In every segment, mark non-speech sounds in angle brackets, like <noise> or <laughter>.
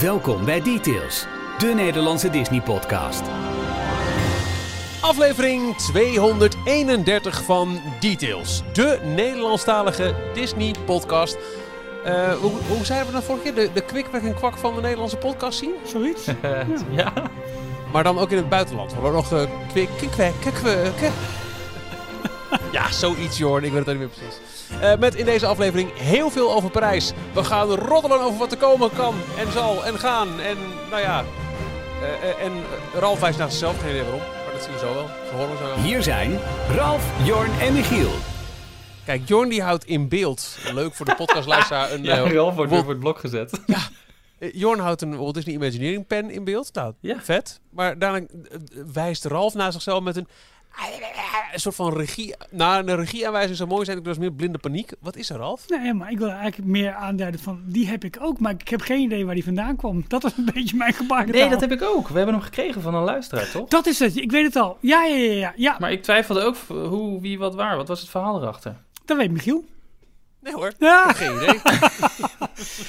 Welkom bij Details, de Nederlandse Disney-podcast. Aflevering 231 van Details, de Nederlandstalige Disney-podcast. Eh, hoe, hoe zeiden we dat vorige keer? De, de kwikwek en kwak van de Nederlandse podcast zien? Zoiets? <laughs> ja. Maar dan ook in het buitenland. We hadden nog uh, kwik, kwik, kwik, kwik. <laughs> Ja, zoiets, Jorn. Ik weet het ook niet meer precies. Uh, met in deze aflevering heel veel over Parijs. We gaan roddelen over wat er komen kan en zal en gaan. En nou ja, uh, en Ralf wijst naar zichzelf. Geen idee waarom, maar dat zien we zo wel. We horen zo wel. Hier zijn Ralf, Jorn en Michiel. Kijk, Jorn die houdt in beeld, leuk voor de podcastluisteraar, een... <laughs> ja, uh, Ralf wordt weer voor het blok gezet. Ja, Jorn houdt een Walt Disney Imagineering pen in beeld. Nou, ja. vet. Maar daarna wijst Ralf naar zichzelf met een... Een soort van regie. Nou, een regieaanwijzing zou mooi zijn. Ik was meer blinde paniek. Wat is er, Ralf? Nee, maar ik wil eigenlijk meer aanduiden van... Die heb ik ook, maar ik heb geen idee waar die vandaan kwam. Dat was een <laughs> beetje mijn gebaar. Nee, dat heb ik ook. We hebben hem gekregen van een luisteraar, toch? Dat is het. Ik weet het al. Ja, ja, ja. ja, ja. Maar ik twijfelde ook hoe, wie, wat, waar. Wat was het verhaal erachter? Dat weet Michiel. Nee hoor, ja. ik heb geen idee.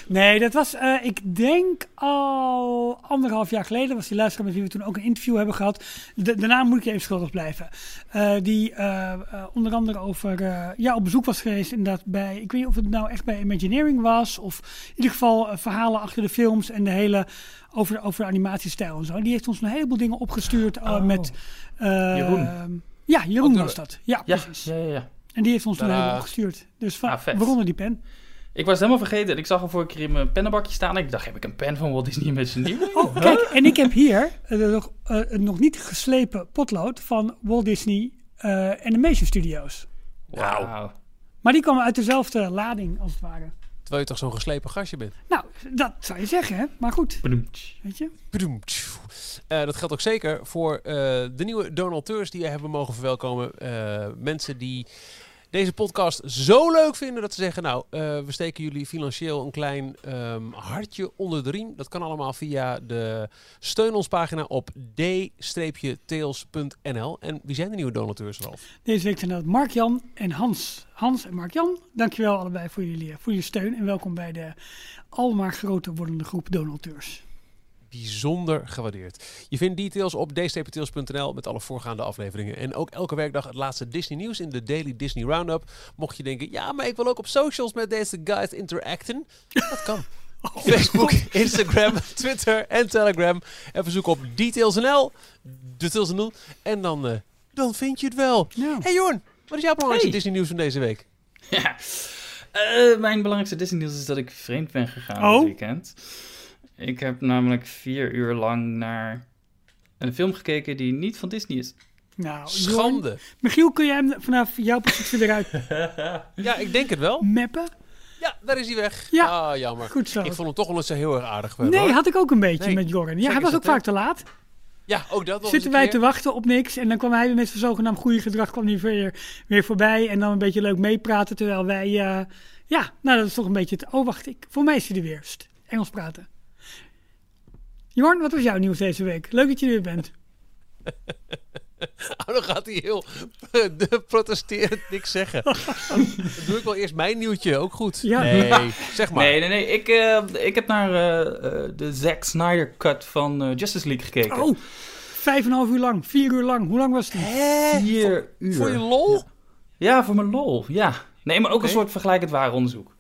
<laughs> nee, dat was, uh, ik denk al anderhalf jaar geleden, was die luisteraar met wie we toen ook een interview hebben gehad. De, daarna moet ik je even schuldig blijven. Uh, die uh, onder andere over, ja, op bezoek was geweest inderdaad bij, ik weet niet of het nou echt bij Imagineering was, of in ieder geval verhalen achter de films en de hele, over, over de animatiestijl en zo. Die heeft ons een heleboel dingen opgestuurd oh. met... Jeroen. Ja, Jeroen was dat. Ja, ja, precies. Ja, ja, ja. En die heeft ons toen helemaal opgestuurd. Dus ah, waaronder die pen. Ik was helemaal vergeten. Ik zag hem vorige keer in mijn pennenbakje staan. En ik dacht, heb ik een pen van Walt Disney Imagineering? Oh, kijk. En ik heb hier uh, nog, uh, nog niet geslepen potlood van Walt Disney uh, Animation Studios. Wauw. Wow. Maar die kwam uit dezelfde lading, als het ware. Terwijl je toch zo'n geslepen gastje bent. Nou, dat zou je zeggen, hè? Maar goed. Bedoemd. Weet je? Bedoemd. Uh, dat geldt ook zeker voor uh, de nieuwe donateurs die we hebben mogen verwelkomen. Uh, mensen die deze podcast zo leuk vinden dat ze zeggen: Nou, we steken jullie financieel een klein um, hartje onder de riem. Dat kan allemaal via de steun ons pagina op d-tails.nl. En wie zijn de nieuwe donateurs, Ralf? Deze week zijn dat Mark-Jan en Hans. Hans en Mark-Jan, dankjewel allebei voor jullie, voor jullie steun. En welkom bij de almaar groter wordende groep donateurs bijzonder gewaardeerd. Je vindt details op dstptails.nl met alle voorgaande afleveringen. En ook elke werkdag het laatste Disney nieuws in de Daily Disney Roundup. Mocht je denken, ja, maar ik wil ook op socials met deze guys interacten. Dat kan. <laughs> Oh, Facebook, Instagram, <laughs> Twitter en Telegram. Even zoeken op details.nl. Details.nl. En dan, uh, dan vind je het wel. Ja. Hey Jorn, wat is jouw belangrijkste hey. Disney nieuws van deze week? <laughs> Ja, uh, mijn belangrijkste Disney nieuws is dat ik vreemd ben gegaan oh. dit weekend. Ik heb namelijk vier uur lang naar een film gekeken die niet van Disney is. Nou, Schande. Jorn, Michiel, kun jij hem vanaf jouw positie eruit <laughs> Ja, ik denk het wel. mappen? Ja, daar is hij weg. Ja, ah, jammer. Goed zo. Ik vond hem toch wel eens heel erg aardig. Wel, nee, hoor. had ik ook een beetje Nee. met Jorn. Ja, hij was ook vaak te laat. Ja, ook dat Zitten wij te wachten op niks. En dan kwam hij weer met zijn zogenaamd goede gedrag kwam hij weer, weer voorbij. En dan een beetje leuk meepraten. Terwijl wij, uh, ja, nou dat is toch een beetje het... Oh, wacht, ik, voor mij is hij er weer. St, Engels praten. Jorn, wat was jouw nieuws deze week? Leuk dat je er weer bent. <laughs> Oh, dan gaat hij heel <laughs> de protesterend niks zeggen. <laughs> dan doe ik wel eerst mijn nieuwtje, ook goed. Ja. Nee, zeg maar. Nee, nee, nee. Ik, uh, ik heb naar uh, uh, de Zack Snyder cut van Justice League gekeken. Oh, vijf en een half uur lang. Vier uur lang. Hoe lang was het? Hè? Vier voor, uur. Voor je lol? Ja. ja, voor mijn lol. Ja. Nee, maar ook een soort vergelijkend waar onderzoek.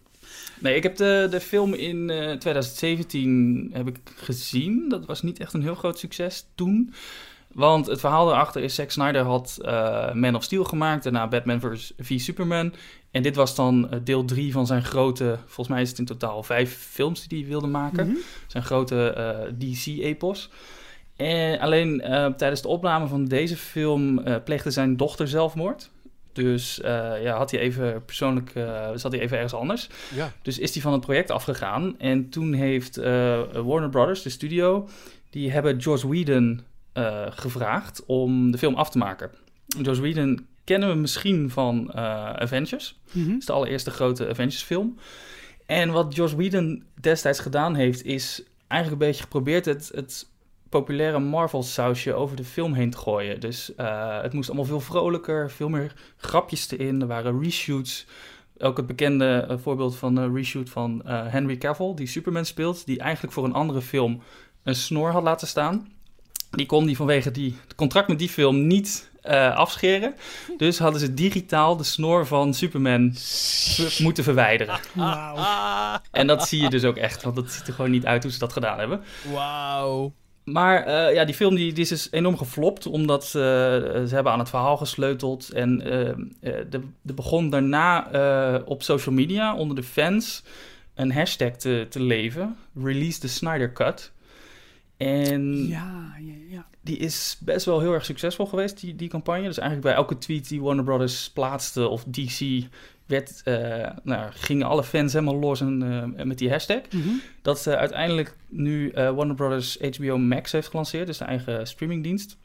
Nee, ik heb de, de film in 2017 heb ik gezien. Dat was niet echt een heel groot succes toen. Want het verhaal daarachter is, Zack Snyder had uh, Man of Steel gemaakt, daarna Batman vs. v Superman. En dit was dan uh, deel 3 van zijn grote, volgens mij is het in totaal vijf films die hij wilde maken. Mhm. Zijn grote uh, DC-epos. En alleen tijdens de opname van deze film pleegde zijn dochter zelfmoord. Dus ja, had hij even persoonlijk, zat hij even ergens anders. Ja. Dus is hij van het project afgegaan. En toen heeft Warner Brothers, de studio, die hebben Joss Whedon gevraagd om de film af te maken. Joss Whedon kennen we misschien van Avengers. Mhm. Is de allereerste grote Avengers film. En wat Joss Whedon destijds gedaan heeft, is eigenlijk een beetje geprobeerd het, het populaire Marvel-sausje over de film heen te gooien. Dus uh, het moest allemaal veel vrolijker, veel meer grapjes erin. Er waren reshoots. ook het bekende uh, voorbeeld van een reshoot van Henry Cavill, die Superman speelt, die eigenlijk voor een andere film een snor had laten staan. Die kon die vanwege die, het contract met die film niet uh, afscheren. Dus hadden ze digitaal de snor van Superman moeten verwijderen. En dat zie je dus ook echt, want dat ziet er gewoon niet uit hoe ze dat gedaan hebben. Wauw. Maar uh, ja, die film die, die is dus enorm geflopt, omdat uh, ze hebben aan het verhaal gesleuteld. En uh, er begon daarna op social media onder de fans een hashtag te, te leven. Release the Snyder Cut. En ja, ja, ja. die is best wel heel erg succesvol geweest, die, die campagne. Dus eigenlijk bij elke tweet die Warner Brothers plaatste of DC werd, uh, nou, gingen alle fans helemaal los en, uh, met die hashtag. Mm -hmm. Dat ze uiteindelijk nu uh, Warner Brothers HBO Max heeft gelanceerd, dus de eigen streamingdienst.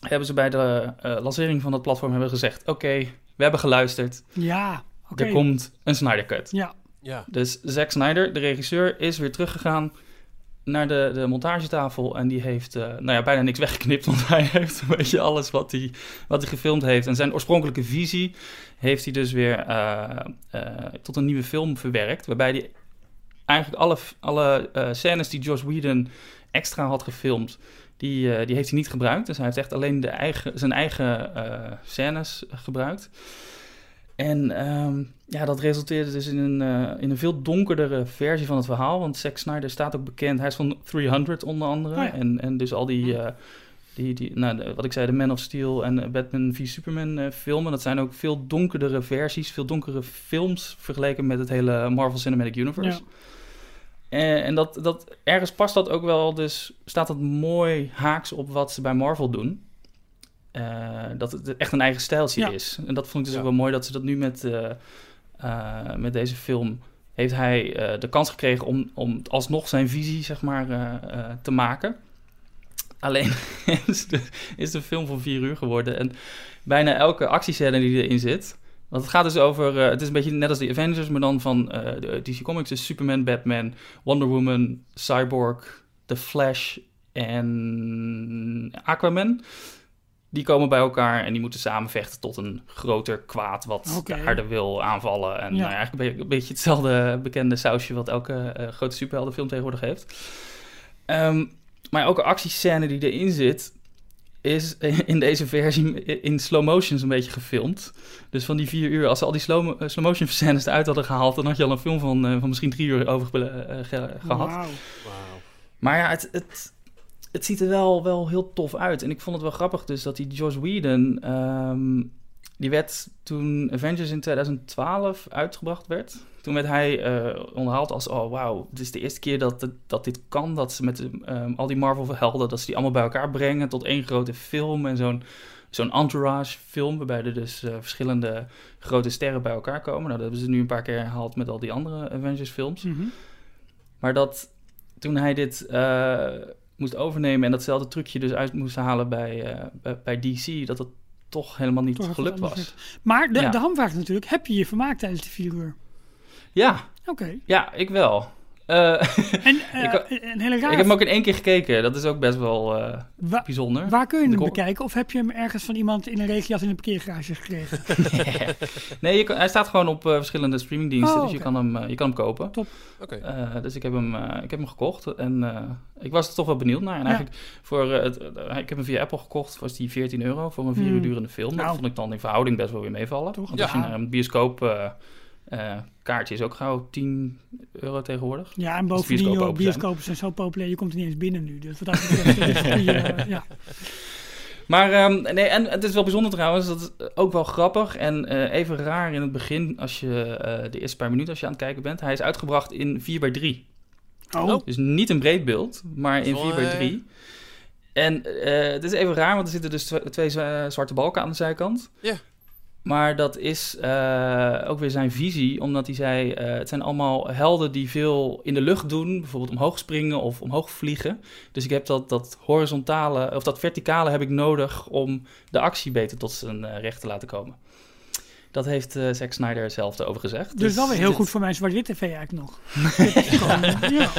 Hebben ze bij de lancering van dat platform hebben gezegd: Oké, we hebben geluisterd. Ja, okay. Er komt een Snyder Cut. Ja. Ja. Dus Zack Snyder, de regisseur, is weer teruggegaan naar de, de montagetafel en die heeft uh, nou ja, bijna niks <laughs> weggeknipt, want hij heeft een beetje alles wat hij, wat hij gefilmd heeft. En zijn oorspronkelijke visie heeft hij dus weer uh, uh, tot een nieuwe film verwerkt, waarbij hij eigenlijk alle, alle scènes die Joss Whedon extra had gefilmd, die, die heeft hij niet gebruikt. Dus hij heeft echt alleen de eigen, zijn eigen scènes gebruikt. En um, ja, dat resulteerde dus in een, uh, in een veel donkerdere versie van het verhaal. Want Zack Snyder staat ook bekend. Hij is van 300 onder andere. Oh ja. en, en dus al die, uh, die, die nou, de, wat ik zei, de Man of Steel en Batman v Superman uh, filmen. Dat zijn ook veel donkerdere versies, veel donkere films vergeleken met het hele Marvel Cinematic Universe. Ja. En, en dat, dat, ergens past dat ook wel, dus staat dat mooi haaks op wat ze bij Marvel doen. Uh, dat het echt een eigen stijltje Ja. is. En dat vond ik dus Ja. ook wel mooi dat ze dat nu met, uh, uh, met deze film... heeft hij de kans gekregen om, om alsnog zijn visie, zeg maar, te maken. Alleen <laughs> is de, is de film van vier uur geworden. En bijna elke actiescène die erin zit... Want het gaat dus over... uh, het is een beetje net als de Avengers, maar dan van uh, DC Comics. Dus Superman, Batman, Wonder Woman, Cyborg, The Flash en Aquaman. Die komen bij elkaar en die moeten samen vechten tot een groter kwaad... wat de aarde wil aanvallen. En Ja. nou ja, eigenlijk een beetje, een hetzelfde bekende sausje... wat elke uh, grote superheldenfilm tegenwoordig heeft. Ehm, maar elke actiescène die erin zit is <laughs> in deze versie in slow motion zo'n beetje gefilmd. Dus van die vier uur, als ze al die slow, slow motion <laughs> scènes eruit hadden gehaald... dan had je al een film van, uh, van misschien drie uur over uh, ge, gehad. Wauw. Wauw. Maar ja, het, het, het ziet er wel, wel heel tof uit. En ik vond het wel grappig dus dat die Joss Whedon... Um, die werd toen Avengers in 2012 uitgebracht werd... Toen werd hij uh, onderhaald als, oh wauw, het is de eerste keer dat, dat dit kan. Dat ze met um, al die Marvel-helden, dat ze die allemaal bij elkaar brengen tot één grote film. En zo'n zo'n entourage film, waarbij er dus uh, verschillende grote sterren bij elkaar komen. Nou, dat hebben ze nu een paar keer herhaald met al die andere Avengers films. Mm -hmm. Maar dat toen hij dit uh, moest overnemen en datzelfde trucje dus uit moest halen bij, uh, bij, bij, DC, dat het toch helemaal niet toch gelukt was. Maar de, ja. de hamvraag natuurlijk, heb je je vermaakt tijdens de vier uur? Ja. Oké. Okay. Ja, ik wel. Uh, en uh, <laughs> ik, een hele raar... ik heb hem ook in één keer gekeken. Dat is ook best wel uh, Wa bijzonder. Waar kun je hem bekijken? Of heb je hem ergens van iemand in een regenjas in een parkeergarage gekregen? <laughs> nee, je kan, hij staat gewoon op verschillende streamingdiensten. Oh, dus je kan, hem, je kan hem kopen. Top. Okay. dus ik heb, hem, ik heb hem gekocht. En ik was er toch wel benieuwd naar. En eigenlijk voor... Het, ik heb hem via Apple gekocht. Was die 14 euro voor een vier uur Hmm. durende film. Nou. Dat vond ik dan in verhouding best wel weer meevallen. Toch? Want Ja. als je naar een bioscoop... Uh, kaartje is ook gauw 10 euro tegenwoordig. Ja, en bovendien, joh, bioscopen zijn zo populair, je komt er niet eens binnen nu. Dus wat dat betreft, <laughs> uh, ja. Maar um, nee, en het is wel bijzonder trouwens, dat is ook wel grappig en uh, even raar in het begin als je uh, de eerste paar minuten als je aan het kijken bent. Hij is uitgebracht in 4 bij 3 Oh. Dus niet een breed beeld, maar in 4 bij 3 En uh, het is even raar, want er zitten dus twee zwarte balken aan de zijkant. Ja. Maar dat is uh, ook weer zijn visie, omdat hij zei: uh, het zijn allemaal helden die veel in de lucht doen, bijvoorbeeld omhoog springen of omhoog vliegen. Dus ik heb dat, dat horizontale of dat verticale heb ik nodig om de actie beter tot zijn uh, recht te laten komen. Dat heeft uh, Zack Snyder zelf erover gezegd. Dus, dus wel weer heel dit... goed voor mijn zwart-wit tv eigenlijk nog. <laughs> <laughs> ja.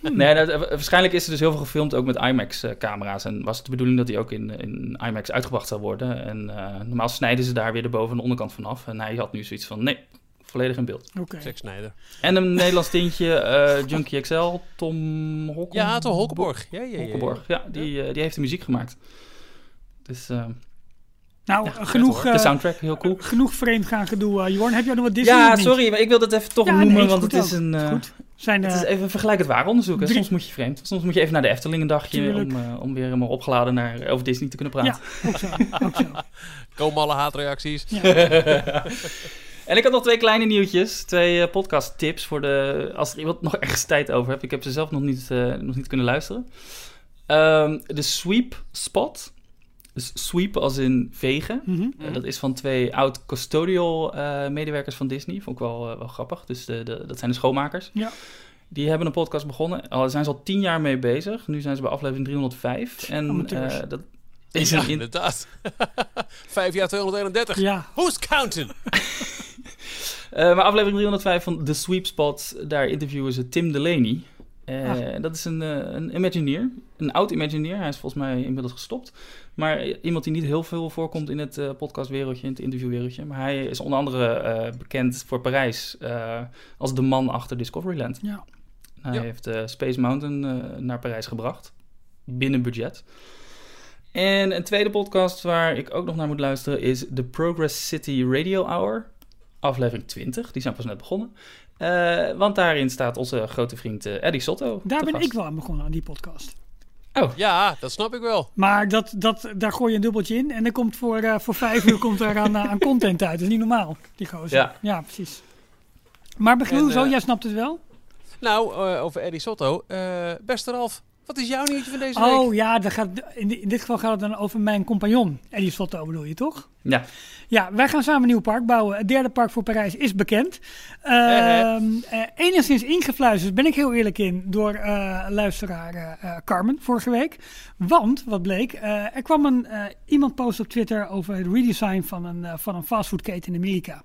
Nee, dat, waarschijnlijk is er dus heel veel gefilmd ook met IMAX-camera's. En was het de bedoeling dat hij ook in, in IMAX uitgebracht zou worden. En uh, normaal snijden ze daar weer de boven- en onderkant vanaf. En hij had nu zoiets van, nee, volledig in beeld. Oké. Zack Snyder. En een Nederlands tintje, eh, Junkie XL, Tom Hokkenborg. Ja, toch Holkenborg. Ja, ja, ja, ja. Hokkenborg, ja, die, eh, die heeft de muziek gemaakt. Dus eh, Nou, Ja, eh, genoeg, de eh, soundtrack, heel cool. genoeg vreemd gaan gedoe. eh, Jorn, heb jij nog wat Disney? Ja, of niet? sorry, maar ik wil dat even toch Ja, noemen, want het is ook. een... Is eh, goed. Zijn, Het is even een vergelijkend waar onderzoek. hè. drie- Soms moet je vreemd. Soms moet je even naar de Efteling een dagje om, eh, om weer helemaal opgeladen naar, over Disney te kunnen praten. ook zo. Ook zo. <laughs> Komen alle haatreacties. Ja. <laughs> En ik had nog twee kleine nieuwtjes. Twee podcast tips voor de... Als er iemand nog ergens tijd over heeft. Ik heb ze zelf nog niet, eh, nog niet kunnen luisteren. Ehm, de Sweep Spot. Dus sweep als in vegen. Mhm. Eh, dat is van twee oud-custodial eh, medewerkers van Disney. Vond ik wel, eh, wel grappig. Dus de, de, dat zijn de schoonmakers. Ja. Die hebben een podcast begonnen. Al zijn ze al tien jaar mee bezig. Nu zijn ze bij aflevering 305. En eh, dat is Ja, een in- inderdaad. <laughs> Vijf jaar 231. ja. Who's counting? <laughs> Eh, maar aflevering 305 van The Sweep Spot, daar interviewen ze Tim Delaney. Eh, Ah. Dat is een, eh, een Imagineer, een oud Imagineer. Hij is volgens mij inmiddels gestopt. Maar iemand die niet heel veel voorkomt in het eh, podcastwereldje, in het interviewwereldje. Maar hij is onder andere bekend voor Parijs als de man achter Discoveryland. Ja. Hij Ja. heeft Space Mountain naar Parijs gebracht, binnen budget. En een tweede podcast waar ik ook nog naar moet luisteren is The Progress City Radio Hour. Aflevering 20, die zijn pas net begonnen. Eh, want daarin staat onze grote vriend eh, Eddie Sotto. Daar ben gast. ik wel aan begonnen, aan die podcast. Ja, dat snap ik wel. Maar dat, dat, daar gooi je een dubbeltje in. En dan komt voor, eh, voor vijf uur komt er aan, aan content uit. Dat is niet normaal, die gozer. Ja. precies. Maar En, zo, jij snapt het wel? Nou, eh, over Eddie Sotto. Eh beste Ralf, wat is jouw nieuwtje van deze week? Oh ja, dat gaat, in, di- in dit geval gaat het dan over mijn compagnon. Eddie Sotto bedoel je, toch? Ja, Ja, wij gaan samen een nieuw park bouwen. Het derde park voor Parijs is bekend. Ehm eh, enigszins ingefluisterd, ben ik heel eerlijk in, door eh, luisteraar Carmen vorige week. Want, wat bleek, eh, er kwam een, eh, iemand post op Twitter over het redesign van een, van een fastfoodketen in Amerika.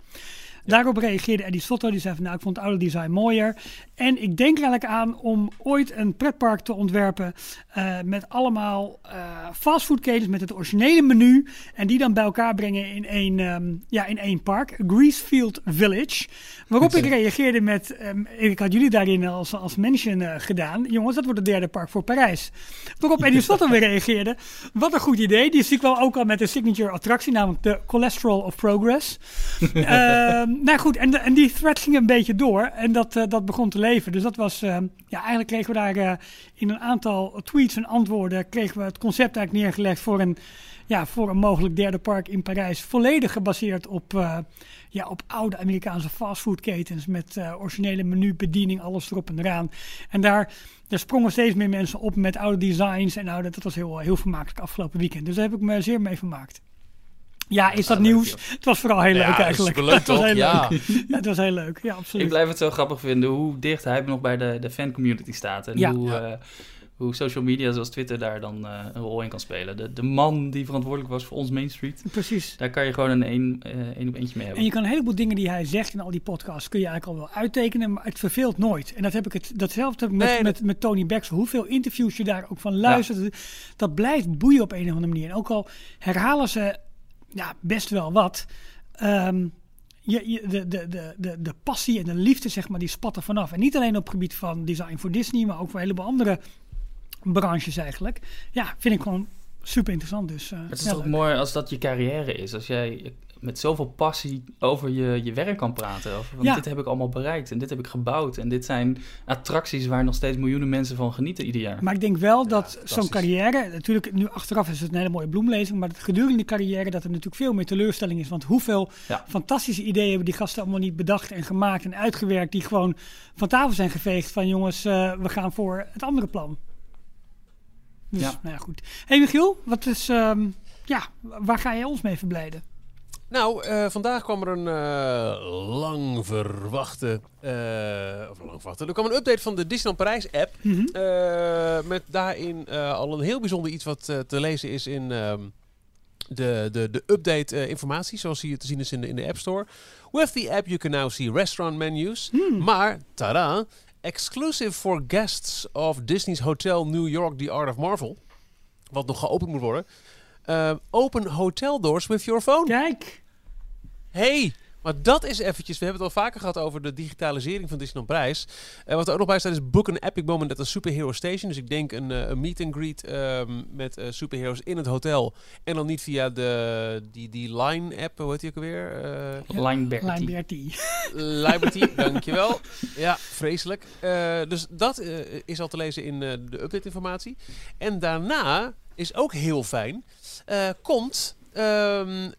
Daarop reageerde Eddie Sotto, die zei van nou, ik vond het oude design mooier. En ik denk er eigenlijk aan om ooit een pretpark te ontwerpen eh, met allemaal eh fastfoodketens met het originele menu. En die dan bij elkaar brengen in één, ehm, ja, in één park, Greasefield Village. Waarop ik reageerde met, ehm, ik had jullie daarin als, als mention eh, gedaan. Jongens, dat wordt het derde park voor Parijs. Waarop Eddie Sotto weer <laughs> reageerde. Wat een goed idee. Die is natuurlijk wel ook al met een signature attractie, namelijk de Cholesterol of Progress. <laughs> Ehm, nou goed, en, en die thread ging een beetje door en dat, eh, dat begon te leven. Dus dat was, ehm, ja, eigenlijk kregen we daar eh, in een aantal tweets en antwoorden, kregen we het concept eigenlijk neergelegd voor een, ja, voor een mogelijk derde park in Parijs. Volledig gebaseerd op, eh, ja, op oude Amerikaanse fastfoodketens met originele menubediening, alles erop en eraan. En daar, daar sprongen steeds meer mensen op met oude designs en oude, dat was heel, heel vermakelijk afgelopen weekend. Dus daar heb ik me zeer mee vermaakt. Ja, is dat nieuws? Het was vooral heel Ja, leuk eigenlijk. leuk, het was heel Ja. leuk. Ja, het was heel leuk. Ja, absoluut. ik blijf het zo grappig vinden hoe dicht hij nog bij de, de fancommunity staat. En Ja. hoe, eh, hoe social media zoals Twitter daar dan eh, een rol in kan spelen. De, de man die verantwoordelijk was voor ons Main Street. Precies. Daar kan je gewoon een één eh, één op eentje mee hebben. En je kan een heleboel dingen die hij zegt in al die podcasts, kun je eigenlijk al wel uittekenen, maar het verveelt nooit. En dat heb ik het, datzelfde heb ik met, Nee, met, met Tony Baxter. Hoeveel interviews je daar ook van luistert, dat blijft boeien op een of andere manier. En ook al herhalen ze ja, best wel wat. ehm, je, je, de, de, de, de, passie en de liefde, zeg maar, die spat er vanaf. En niet alleen op het gebied van design voor Disney, maar ook voor een heleboel andere branches eigenlijk. Ja, vind ik gewoon super interessant. Dus, eh, Het is ja, toch leuk. mooi als dat je carrière is. Als jij met zoveel passie over je, je werk kan praten. Over, want Ja. dit heb ik allemaal bereikt en dit heb ik gebouwd. En dit zijn attracties waar nog steeds miljoenen mensen van genieten ieder jaar. Maar ik denk wel Ja, dat zo'n carrière, natuurlijk nu achteraf is het een hele mooie bloemlezing, maar gedurende de carrière dat er natuurlijk veel meer teleurstelling is. Want hoeveel fantastische ideeën hebben die gasten allemaal niet bedacht en gemaakt en uitgewerkt, die gewoon van tafel zijn geveegd van jongens, eh, we gaan voor het andere plan. Dus, Ja. nou ja, goed. hey Michiel, wat is, ehm, ja, waar ga je ons mee verblijden? Nou, eh, vandaag kwam er een eh, lang verwachte. eh, of lang verwachte. Er kwam een update van de Disneyland Parijs app. Mhm. met daarin al een heel bijzonder iets wat te lezen is in ehm, de, de, de update informatie. Zoals hier te zien is in de, in de App Store. With the app you can now see restaurant menus. Hmm. Maar, tada, exclusive for guests of Disney's Hotel New York The Art of Marvel. Wat nog geopend moet worden. Eh, open hotel doors with your phone. Kijk, Hey, Maar dat is eventjes, we hebben het al vaker gehad over de digitalisering van Disneyland Prijs. Uh, wat er ook nog bij staat is book an epic moment at a superhero station. Dus ik denk een, uh, een meet and greet um, met uh, superheroes in het hotel. En dan niet via de, die, die Line app, hoe heet die ook alweer? Uh, Line Bertie. Line Bertie. Liberty, <laughs> dankjewel. Ja, vreselijk. dus dat is al te lezen in de update informatie. En daarna is ook heel fijn, komt um, uh,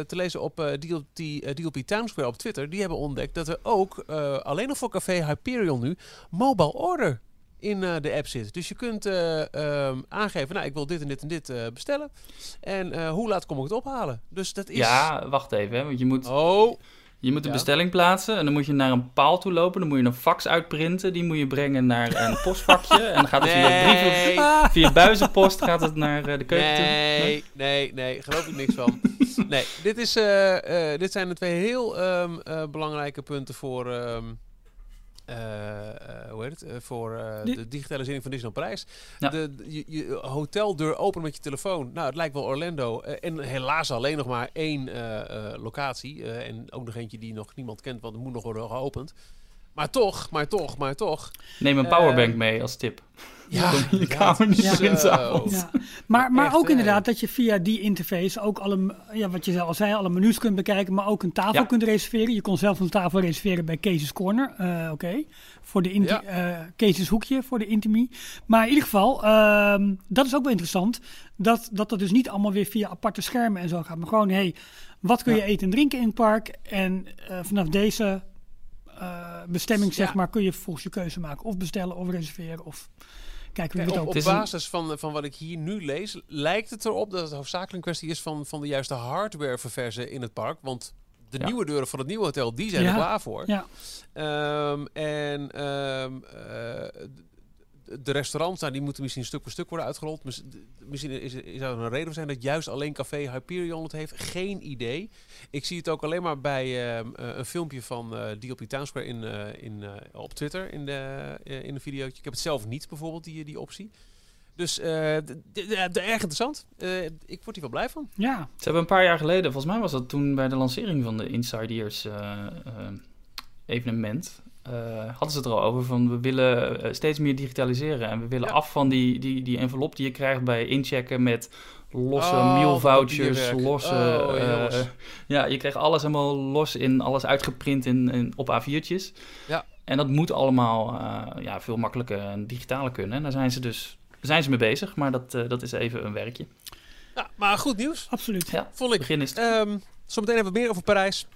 te lezen op uh, DLP, uh, DLP Town Square op Twitter. Die hebben ontdekt dat er ook alleen nog voor Café Hyperion nu mobile order in de app zit. Dus je kunt um, aangeven, nou ik wil dit en dit en dit bestellen. En hoe laat kom ik het ophalen? Dus dat is... Ja, wacht even, hè, want je moet... Oh... Je moet een bestelling plaatsen en dan moet je naar een paal toe lopen. Dan moet je een fax uitprinten. Die moet je brengen naar een <laughs> postvakje. en dan gaat het via brieven, <laughs> via buizenpost gaat het naar de keuken toe. Nee, nee, nee, geloof ik niks van. nee, dit, is, uh, uh, dit zijn de twee heel um, uh, belangrijke punten voor... Um, hoe heet het? voor de digitalisering van Disneyland Parijs. Ja. De, je, je, hoteldeur open met je telefoon. Nou, het lijkt wel Orlando. en helaas alleen nog maar één locatie. en ook nog eentje die nog niemand kent, want er moet nog worden geopend. Maar toch, maar toch, maar toch. Neem een powerbank mee als tip. Ja, je kamer niet ja. in ja. Maar, maar ook inderdaad dat je via die interface ook alle, ja, wat je al zei, alle menus kunt bekijken, maar ook een tafel kunt reserveren. Je kon zelf een tafel reserveren bij Cases Corner. Uh, Oké, okay. voor de ja. uh, Cases Hoekje, voor de Intimi. Maar in ieder geval, uh, dat is ook wel interessant, dat, dat dat dus niet allemaal weer via aparte schermen en zo gaat. Maar gewoon, hey, wat kun je eten en drinken in het park? En uh, vanaf deze bestemming, zeg maar, kun je volgens je keuze maken. Of bestellen of reserveren of... Kijken Kijk, op, op basis van, van wat ik hier nu lees, lijkt het erop dat het hoofdzakelijk een kwestie is van, van de juiste hardware verversen in het park. Want de nieuwe deuren van het nieuwe hotel, die zijn er klaar voor. Ja. Um, en um, uh, de restaurants, nou, die moeten misschien stuk voor stuk worden uitgerold. Misschien is, is er een reden voor zijn dat juist alleen Café Hyperion het heeft. Geen idee. Ik zie het ook alleen maar bij uh, een filmpje van uh, DLP Town Square in, uh, in, op Twitter in de, in een video. Ik heb het zelf niet bijvoorbeeld, die, die optie. Dus erg interessant. ik word hier wel blij van. Ja. Ze hebben een paar jaar geleden, volgens mij was dat toen bij de lancering van de Insiders evenement. Uh, hadden ze het er al over van we willen uh, steeds meer digitaliseren en we willen ja. af van die, die, die envelop die je krijgt bij inchecken met losse oh, mealvouchers, losse... Oh, uh, ja, je krijgt alles helemaal los in, alles uitgeprint in, in, op A4'tjes. Ja. En dat moet allemaal ja, veel makkelijker en digitaler kunnen. En daar zijn ze dus zijn ze mee bezig, maar dat, dat is even een werkje. Ja, maar goed nieuws. Absoluut. Ja, Vond ik. Begin is het. Um, zometeen hebben we meer over Parijs.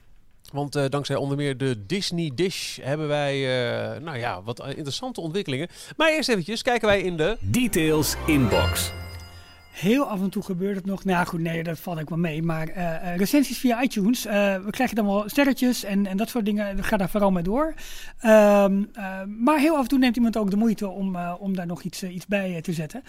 Want uh, dankzij onder meer de Disney Dish hebben wij, uh, nou ja, wat interessante ontwikkelingen. Maar eerst eventjes kijken wij in de... Details Inbox. Heel af en toe gebeurt het nog. Nou goed, nee, dat valt ik wel mee. Maar uh, recensies via iTunes. Uh, we krijgen dan wel sterretjes en, en dat soort dingen. Ga daar vooral mee door. Uh, maar heel af en toe neemt iemand ook de moeite om, om daar nog iets, iets bij te zetten.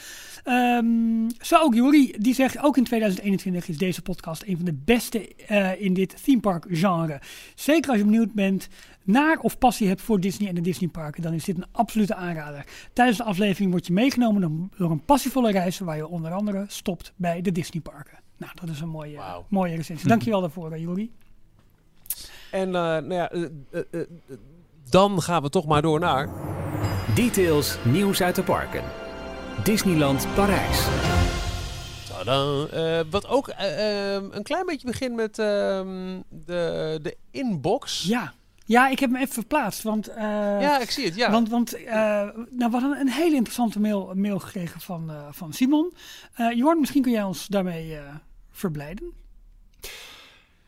Um, zo ook Juri, die zegt ook in 2021 is deze podcast een van de beste in dit theme park genre. Zeker als je benieuwd bent naar of passie hebt voor Disney en de Disneyparken, dan is dit een absolute aanrader. Tijdens de aflevering word je meegenomen door een passievolle reis waar je onder andere stopt bij de Disneyparken. Nou, dat is een mooie, wow. mooie recensie. <laughs> Dankjewel daarvoor, Juri. En uh, nou ja, uh, uh, dan gaan we toch maar door naar... Details nieuws uit de parken. Disneyland Parijs. Uh, wat ook uh, een klein beetje begint met uh, de, de inbox. Ja. Ja, ik heb hem even verplaatst. Want, uh, ja, ik zie het, ja. Want, want uh, nou, we hadden een hele interessante mail, mail gekregen van, uh, van Simon. Jorn, misschien kun jij ons daarmee verblijden?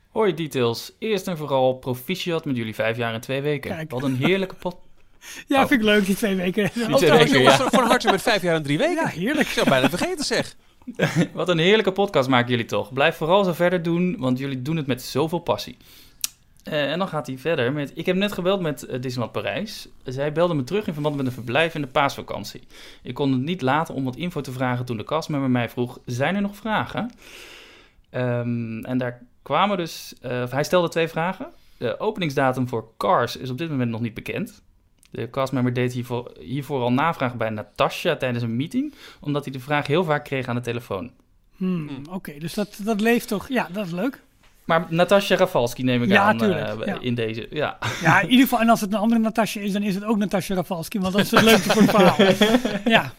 Hoi Details. Eerst en vooral proficiat met jullie vijf jaar en twee weken. Kijk. Wat een heerlijke pot... <laughs> ja, oh. vind ik leuk, die twee weken. Die <laughs> oh, twee weken, ja. Voor een hartje met vijf jaar en drie weken. Ja, heerlijk. Ik zou bijna vergeten zeg. <laughs> Wat een heerlijke podcast maken jullie toch. Blijf vooral zo verder doen, want jullie doen het met zoveel passie. Uh, en dan gaat hij verder met... Ik heb net gebeld met uh, Disneyland Parijs. Zij belde me terug in verband met een verblijf in de paasvakantie. Ik kon het niet laten om wat info te vragen toen de castmember mij vroeg... Zijn er nog vragen? Um, en daar kwamen dus... Uh, hij stelde twee vragen. De openingsdatum voor Cars is op dit moment nog niet bekend. De castmember deed hiervoor, hiervoor al navraag bij Natasha tijdens een meeting... omdat hij de vraag heel vaak kreeg aan de telefoon. Hmm, Oké, okay, dus dat, dat leeft toch... Ja, dat is leuk. Maar Natasja Rafalski neem ik Ja, aan tuurlijk, eh, ja. in deze. Ja. Ja, in ieder geval. En als het een andere Natasja is, dan is het ook Natasja Rafalski. Want dat is het leukste voor het verhaal. <laughs> Ja,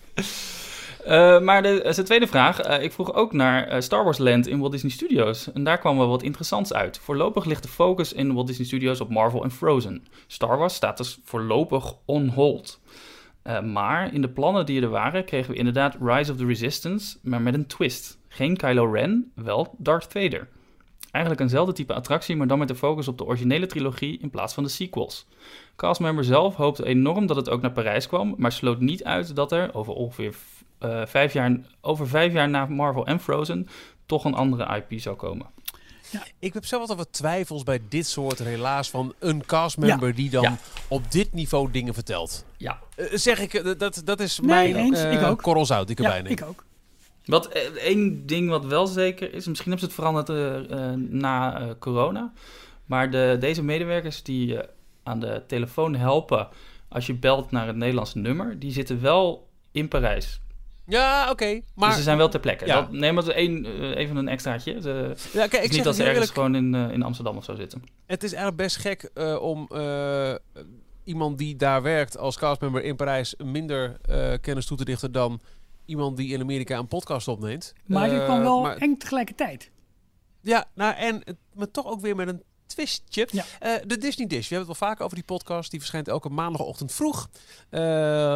Eh, maar de, eh, zijn tweede vraag. ik vroeg ook naar Star Wars Land in Walt Disney Studios. En daar kwam wel wat interessants uit. Voorlopig ligt de focus in Walt Disney Studios op Marvel en Frozen. Star Wars staat dus voorlopig on hold. Maar in de plannen die er waren, kregen we inderdaad Rise of the Resistance, maar met een twist. Geen Kylo Ren, wel Darth Vader. Eigenlijk eenzelfde type attractie, maar dan met de focus op de originele trilogie in plaats van de sequels. Castmember zelf hoopte enorm dat het ook naar Parijs kwam, maar sloot niet uit dat er over ongeveer eh, vijf, jaar, over vijf jaar na Marvel en Frozen toch een andere IP zou komen. Ik heb zelf altijd wat twijfels bij dit soort helaas van een castmember die dan Ja. op dit niveau dingen vertelt. Ja. Eh, zeg ik, eh, dat, dat is Nee, mijn eh, Ik ook. zout die ik ja erbij neem. ik ook. Wat eh, één ding wat wel zeker is, misschien hebben ze het veranderd eh, eh, na corona. Maar de, deze medewerkers die eh, aan de telefoon helpen als je belt naar het Nederlandse nummer, die zitten wel in Parijs. Ja, oké. maar dus ze zijn wel ter plekke. Ja. Dat, nee, maar één, even een extraatje. De, ja, kijk, ik niet dat ze ergens eerlijk, gewoon in, in Amsterdam of zo zitten. het is eigenlijk best gek om iemand die daar werkt als castmember in Parijs minder kennis toe te dichten dan iemand die in Amerika een podcast opneemt. Maar die Eh, kwam wel maar- eng tegelijkertijd. Ja, nou en maar toch ook weer met een twistje. Ja. Eh, de Disney Dish. We hebben het wel vaker over die podcast. Die verschijnt elke maandagochtend vroeg. Eh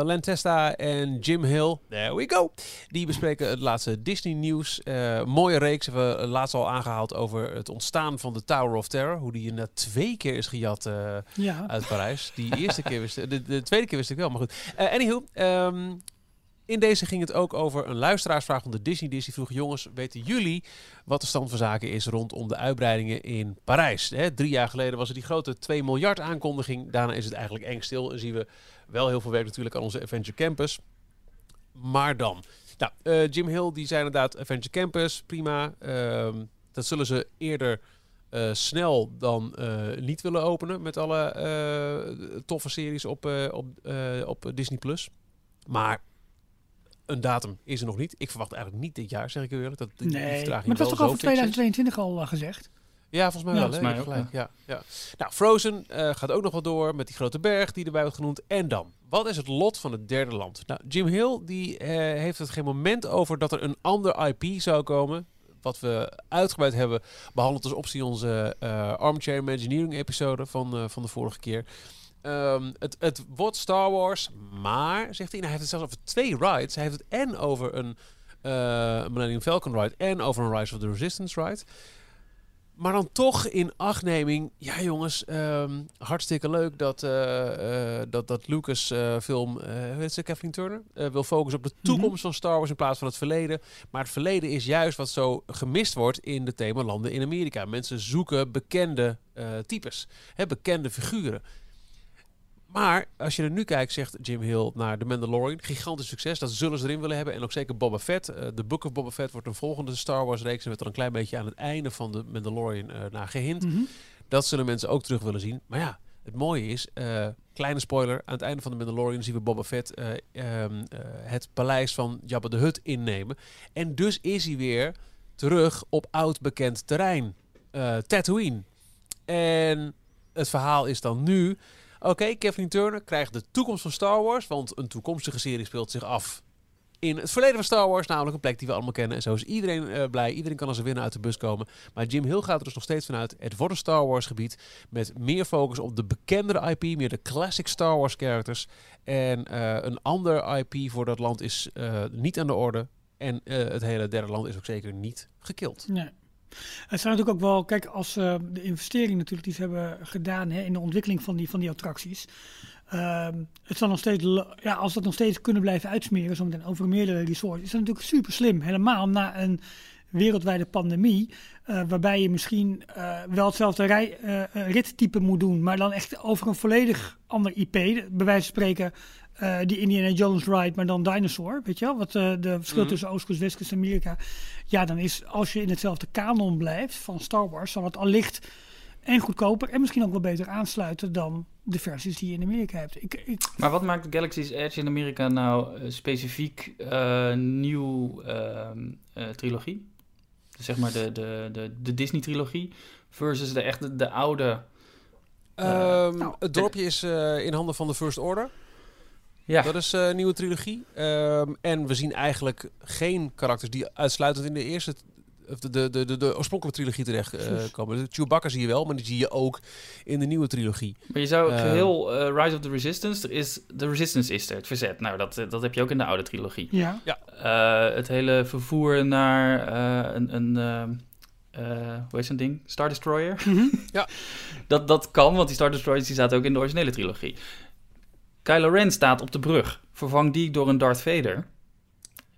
Len Testa en Jim Hill, there we go. Die bespreken het laatste Disney nieuws. Eh, mooie reeks hebben we laatst al aangehaald over het ontstaan van de Tower of Terror. Hoe die inderdaad twee keer is gejat eh, Ja. uit Parijs. Die eerste keer wist de, de tweede keer wist ik wel, maar goed. Eh anywho, ehm, in deze ging het ook over een luisteraarsvraag van de Disney. Die vroeg, jongens, weten jullie wat de stand van zaken is rondom de uitbreidingen in Parijs? Hè, drie jaar geleden was er die grote 2 miljard aankondiging. Daarna is het eigenlijk eng stil en zien we wel heel veel werk natuurlijk aan onze Adventure Campus. Maar dan. Nou, eh, Jim Hill die zei inderdaad Adventure Campus, prima. Ehm, dat zullen ze eerder eh, snel dan eh, niet willen openen met alle toffe series op, op, op Disney+. Plus. Maar een datum is er nog niet. Ik verwacht eigenlijk niet dit jaar, zeg ik u eerlijk. Dat, die Nee, maar het was wel toch al voor is. 2022 al eh, gezegd? Ja, volgens mij Ja, wel. Hè? volgens mij gelijk. Ja. Ja, Nou, Frozen eh, gaat ook nog wel door met die grote berg die erbij wordt genoemd. En dan, wat is het lot van het derde land? Nou, Jim Hill die, eh, heeft het geen moment over dat er een ander IP zou komen. Wat we uitgebreid hebben behandeld als optie onze eh, Armchair Imagineering episode van, eh, van de vorige keer. Ehm, het, het wordt Star Wars, maar, zegt hij, nou, hij heeft het zelfs over twee rides. Hij heeft het en over een eh, Millennium Falcon ride en over een Rise of the Resistance ride. Maar dan toch in achtneming, ja jongens, ehm, hartstikke leuk dat, eh, eh, dat, dat Lucas film, heet ze, Kathleen Turner, wil focussen op de toekomst van Star Wars in plaats van het verleden. Maar het verleden is juist wat zo gemist wordt in de themalanden in Amerika. Mensen zoeken bekende types, hè, bekende figuren. Maar als je er nu kijkt, zegt Jim Hill naar The Mandalorian. Gigantisch succes. Dat zullen ze erin willen hebben. En ook zeker Boba Fett. Eh, The Book of Boba Fett wordt een volgende Star Wars reeks. En werd er een klein beetje aan het einde van The Mandalorian eh naar gehint. Mhm. Dat zullen mensen ook terug willen zien. Maar ja, het mooie is, eh, kleine spoiler, aan het einde van de Mandalorian zien we Boba Fett eh, ehm, eh, het paleis van Jabba de Hutt innemen. En dus is hij weer terug op oud bekend terrein, Tatooine. En het verhaal is dan nu, oké, Kathleen Turner krijgt de toekomst van Star Wars, want een toekomstige serie speelt zich af in het verleden van Star Wars, namelijk een plek die we allemaal kennen. En zo is iedereen eh, blij. Iedereen kan als een winnaar uit de bus komen. Maar Jim Hill gaat er dus nog steeds vanuit. Het wordt een Star Wars gebied met meer focus op de bekendere IP, meer de classic Star Wars characters. En eh, een ander IP voor dat land is eh, niet aan de orde. En het hele derde land is ook zeker niet gekild. Nee. Het zijn natuurlijk ook wel, kijk, als eh, de investering natuurlijk die ze hebben gedaan hè, in de ontwikkeling van die, van die attracties. ehm, het zal nog steeds, ja, als dat nog steeds kunnen blijven uitsmeren, zometeen over meerdere resorts, is dat natuurlijk super slim. Helemaal na een wereldwijde pandemie, eh, waarbij je misschien eh, wel hetzelfde rij, rittype moet doen, maar dan echt over een volledig ander IP. Bij wijze van spreken eh, die Indiana Jones ride, maar dan dinosaur, weet je wel? Wat eh, de verschil Mhm. tussen Oostkust, Westkust, Amerika. Ja, dan is als je in hetzelfde kanon blijft van Star Wars, zal het allicht en goedkoper en misschien ook wel beter aansluiten dan de versies die je in Amerika hebt. Ik, ik, Maar wat maakt Galaxy's Edge in Amerika nou eh, specifiek eh, nieuw ehm, eh, trilogie? Dus zeg maar de, de, de, de Disney-trilogie. versus de echte de oude. Ehm, nou, het dorpje is eh, in handen van de First Order. Ja, Dat is eh, een nieuwe trilogie. Ehm, en we zien eigenlijk geen karakters die uitsluitend in de eerste... Of de, de, de, de, de oorspronkelijke trilogie terecht eh. De Chewbacca zie je wel, maar die zie je ook in de nieuwe trilogie. maar je zou Ehm. geheel eh, Rise of the Resistance, er is, de Resistance is er, het verzet. Nou, dat, dat heb je ook in de oude trilogie. Ja. Eh, het hele vervoer naar eh, een, een ehm, eh, hoe heet zo'n ding? Star Destroyer? Mhm. <laughs> Dat, dat kan, want die Star Destroyers die zaten ook in de originele trilogie. Kylo Ren staat op de brug. Vervang die door een Darth Vader. En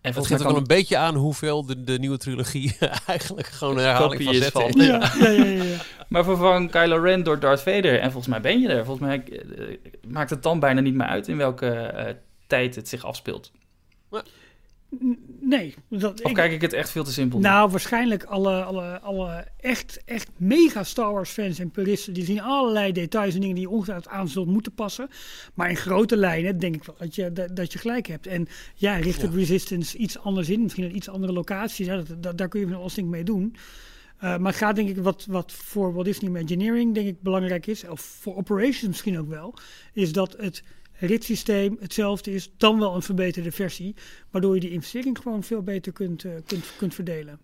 Het volgens geeft mij ook wel een beetje aan hoeveel de, de nieuwe trilogie <laughs> eigenlijk gewoon een herhaling van is zet van. Ja, ja, ja, ja, ja. <laughs> Maar vervang Kylo Ren door Darth Vader en volgens mij ben je er. Volgens mij eh, maakt het dan bijna niet meer uit in welke eh, tijd het zich afspeelt. Nee. Dat, Of kijk ik het echt veel te simpel? Nou, waarschijnlijk alle, alle, alle echt, echt mega Star Wars fans en puristen, die zien allerlei details en dingen die je ongetwijfeld aan zult moeten passen. Maar in grote lijnen denk ik wel dat je, dat, dat je gelijk hebt. En ja, richt Ja. Resistance iets anders in, misschien een iets andere locatie, ja, dat, dat- daar kun je van alles dingen mee doen. Eh, maar het gaat denk ik wat, wat voor Walt Disney Imagineering denk ik belangrijk is, of voor operations misschien ook wel, is dat het ritssysteem hetzelfde is, dan wel een verbeterde versie, waardoor je die investering gewoon veel beter kunt, eh, kunt, kunt verdelen.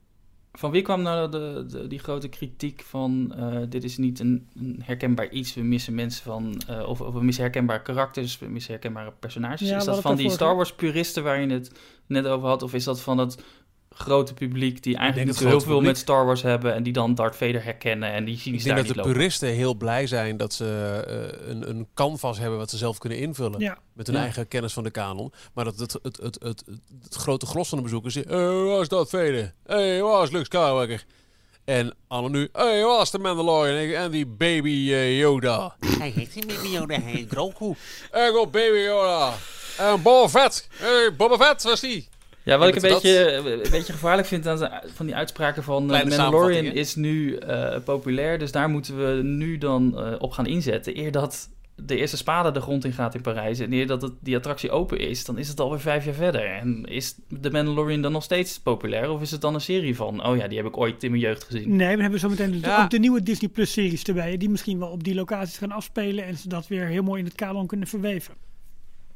Van wie kwam nou de, de- die grote kritiek van eh, dit is niet een, een herkenbaar iets, we missen mensen van, eh, of, of we missen herkenbare karakters, we missen herkenbare personages. Ja, is dat van die Star Wars puristen waar je het net over had, of is dat van het grote publiek die eigenlijk niet heel veel publiek. met Star Wars hebben en die dan Darth Vader herkennen en die zien Ik denk daar dat de puristen heel blij zijn dat ze eh, een, een canvas hebben wat ze zelf kunnen invullen. Ja. Met hun Ja. eigen kennis van de kanon. Maar dat het, het, het, het, het, het grote gros van de bezoekers is... Hé, waar is dat Vader? Hé, waar is Luke Skywalker? En Anne nu... Hé, waar is de Mandalorian? En die baby eh, Yoda. Hij heet niet Baby Yoda, hij heet Grogu. <laughs> En go baby Yoda. En Boba Fett. Hé, Boba Fett, waar is die? Ja, wat ik een beetje, een beetje gevaarlijk vind aan van die uitspraken van uh, Kleine Mandalorian is nu eh, populair, dus daar moeten we nu dan eh, op gaan inzetten. Eer dat de eerste spade de grond in gaat in Parijs en eer dat het, die attractie open is, dan is het alweer vijf jaar verder. En is de Mandalorian dan nog steeds populair of is het dan een serie van, oh ja, die heb ik ooit in mijn jeugd gezien. Nee, we hebben zometeen dus Ja. ook de nieuwe Disney Plus series erbij. Die misschien wel op die locaties gaan afspelen. En ze dat weer heel mooi in het kanon kunnen verweven.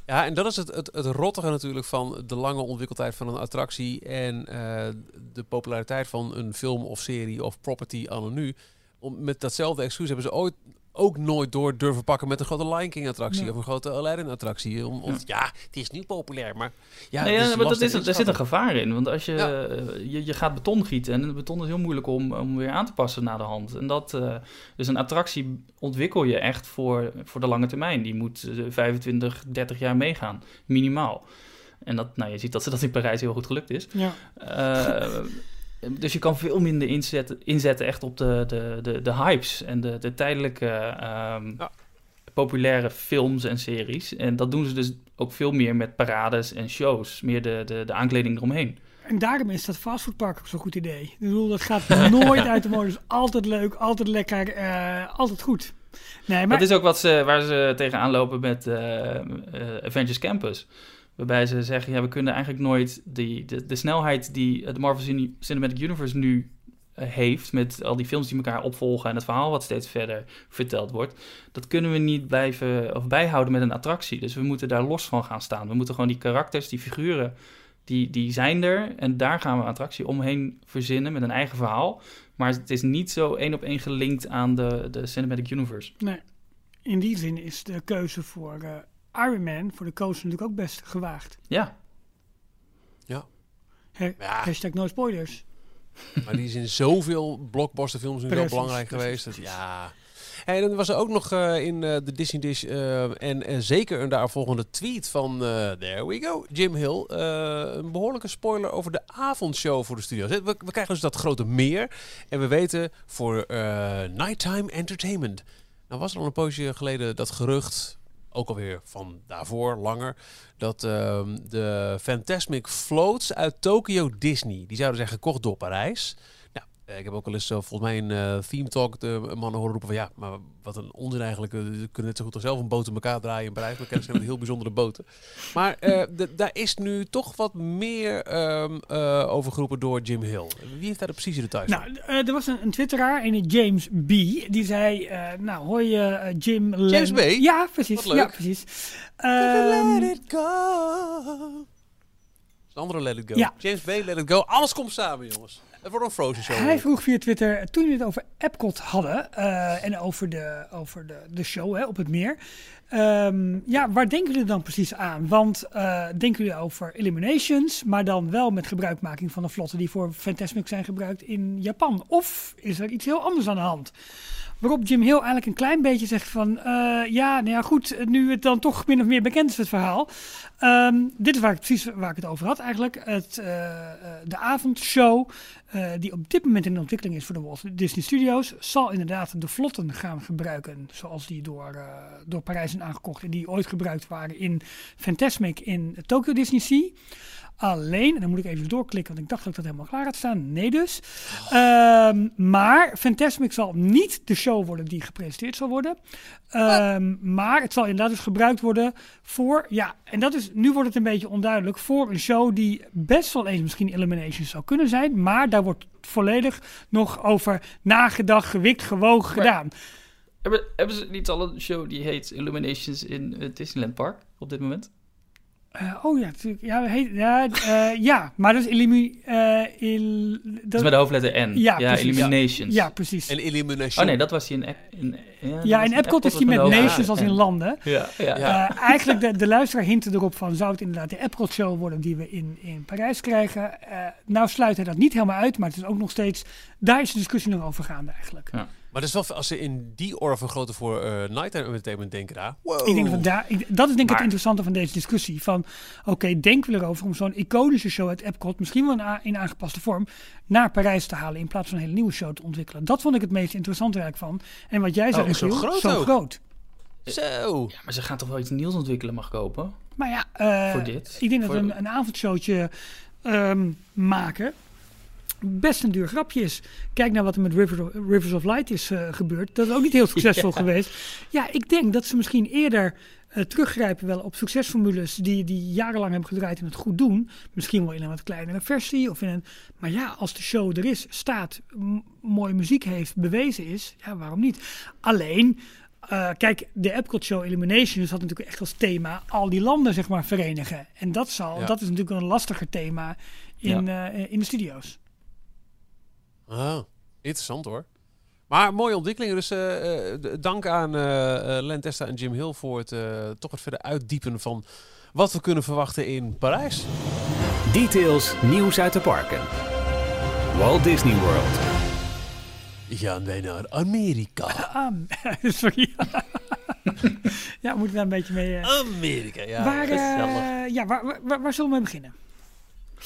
Ja, en dat is het, het, het rottige natuurlijk van de lange ontwikkeltijd van een attractie en eh, de populariteit van een film of serie of property anno nu. Om, met datzelfde excuus hebben ze ooit ook nooit door durven pakken met een grote Lion King attractie Ja. of een grote Aladdin attractie. Om, om, ja. het is nu populair, maar ja, Nee, ja, maar dat is, er zit een gevaar in. Want als je, Ja. eh, je, je gaat beton gieten en het beton is heel moeilijk om, om weer aan te passen na de hand. En dat, eh, dus een attractie ontwikkel je echt voor, voor de lange termijn. Die moet eh, 25, 30 jaar meegaan, minimaal. En dat, nou, je ziet dat ze dat in Parijs heel goed gelukt is. Ja. Eh, dus je kan veel minder inzetten, inzetten echt op de, de, de, de hypes en de, de tijdelijke ehm, Ja. populaire films en series. En dat doen ze dus ook veel meer met parades en shows. Meer de, de, de aankleding eromheen. En daarom is dat fastfoodpark ook zo'n goed idee. Ik bedoel, dat gaat <laughs> nooit uit de modus. Altijd leuk, altijd lekker, eh, altijd goed. Nee, maar Dat is ook wat ze, waar ze tegenaan lopen met eh, eh, Avengers Campus. Waarbij ze zeggen, ja, we kunnen eigenlijk nooit die, de, snelheid die de Marvel Cine- Cinematic Universe nu eh, heeft, met al die films die elkaar opvolgen en het verhaal wat steeds verder verteld wordt, dat kunnen we niet blijven of bijhouden met een attractie. Dus we moeten daar los van gaan staan. We moeten gewoon die karakters, die figuren, die, die zijn er en daar gaan we een attractie omheen verzinnen met een eigen verhaal. Maar het is niet zo één op één gelinkt aan de, de Cinematic Universe. nee, in die zin is de keuze voor eh, Iron Man, voor de coaster natuurlijk ook best gewaagd. Ja, Her- Ja. Hashtag no spoilers. Maar die is in zoveel blockbusterfilms nu wel belangrijk precies, geweest. Dus ja. En dan was er ook nog eh, in eh, de Disney Dish eh, en zeker een daarvolgende tweet van eh, There we go, Jim Hill. eh, een behoorlijke spoiler over de avondshow voor de studio's. We, we krijgen dus dat grote meer. En we weten voor eh, Nighttime Entertainment. Nou was er al een poosje geleden dat gerucht, ook alweer van daarvoor, langer, dat ehm, de Fantasmic Floats uit Tokyo Disney, die zouden zijn gekocht door Parijs. Eh, ik heb ook al eens eh, volgens mij in eh, Theme Talk de mannen horen roepen van ja, maar wat een onzin eigenlijk. Ze kunnen net zo goed als zelf een boot in elkaar draaien. We kennen ze met heel bijzondere boten. Maar daar is nu toch wat meer eh, over geroepen door Jim Hill. Wie heeft daar de precieze details? Nou, er was een, een twitteraar, een James B. Die zei, nou hoor je Jim... James Len- B? Ja, precies. Ja, precies. Ehm, Let it go. Een andere Let It Go. Ja. James B, Let It Go. Alles komt samen, jongens. Het wordt een Frozen show. Hij vroeg via Twitter, toen jullie het over Epcot hadden eh, en over de, over de, de show hè, op het meer. ehm, ja, waar denken jullie dan precies aan? Want eh, denken jullie over Eliminations, maar dan wel met gebruikmaking van de vlotten die voor Fantasmic zijn gebruikt in Japan? Of is er iets heel anders aan de hand? Waarop Jim Hill eigenlijk een klein beetje zegt van, eh, ja, nou ja, goed, nu het dan toch min of meer bekend is, het verhaal. Ehm, dit is waar ik, precies waar ik het over had eigenlijk. Het, eh, eh, de avondshow, die op dit moment in ontwikkeling is voor de Walt Disney Studios, zal inderdaad de vlotten gaan gebruiken, zoals die door, door Parijs zijn aangekocht en die ooit gebruikt waren in Fantasmic in Tokyo Disney Sea. Alleen, en dan moet ik even doorklikken, want ik dacht dat ik dat helemaal klaar had staan. Nee dus. Ehm, maar Fantasmic zal niet de show worden die gepresenteerd zal worden. Ehm, maar het zal inderdaad dus gebruikt worden voor, ja, en dat is, nu wordt het een beetje onduidelijk, voor een show die best wel eens misschien Eliminations zou kunnen zijn. Maar daar wordt volledig nog over nagedacht, gewikt, gewogen Maar- gedaan. Hebben, hebben ze niet al een show die heet Illuminations in het Disneyland Park op dit moment? Eh, oh ja, natuurlijk. Ja, heet, ja, eh, <laughs> ja, maar dat is Illumi... eh, il, Dat dat, is met de hoofdletter N. Ja, Ja. Illuminations. ja, precies. En Elimination. Oh nee, dat was die in... In ja, in Epcot is die met nations als in landen. Ja, ja. Ja. Eh, eigenlijk de, de luisteraar hintte erop van, zou het inderdaad de Epcot show worden die we in, in Parijs krijgen? Eh, nou sluit hij dat niet helemaal uit, maar het is ook nog steeds, daar is de discussie nog over gaande eigenlijk. Ja. Maar dat is wel, als ze in die orde van grootte voor eh Nighttime Entertainment denken daar. Wow. Ik denk dat, we daar, ik- dat is denk ik Maar- het interessante van deze discussie. Van, oké, denken we erover om zo'n iconische show uit Epcot, misschien wel in, aangepaste vorm, naar Parijs te halen in plaats van een hele nieuwe show te ontwikkelen. Dat vond ik het meest interessante werk van. En wat jij zei, Oh, zo Giel, groot zo ook. groot. Zo. Ja, maar ze gaan toch wel iets nieuws ontwikkelen, mag ik hopen? Maar ja, eh, Voor dit? ik denk dat Voor- een, een avondshowtje ehm, maken best een duur grapje is. Kijk naar wat er met Rivers of, Rivers of Light is eh, gebeurd. Dat is ook niet heel <laughs> <laughs> succesvol Ja. geweest. Ja, ik denk dat ze misschien eerder eh, teruggrijpen wel op succesformules die, die jarenlang hebben gedraaid en het goed doen. Misschien wel in een wat kleinere versie. Of in een, maar ja, als de show er is, staat, mooie muziek heeft, bewezen is, ja, waarom niet? Alleen, eh, kijk, de Epcot Show Eliminations had natuurlijk echt als thema al die landen zeg maar verenigen. En dat, zal, Ja. dat is natuurlijk een lastiger thema in, in de studio's. Ah, interessant hoor. Maar mooie ontwikkelingen. Dus eh, eh, dank aan eh eh, Len Testa en Jim Hill voor het toch het verder uitdiepen van wat we kunnen verwachten in Parijs. Details, nieuws uit de parken. Walt Disney World. Gaan wij naar Amerika. <laughs> Ah, <laughs> sorry. <laughs> ja, moet ik daar een beetje mee... Amerika, ja. waar, eh, ja, waar, waar, waar zullen we mee beginnen?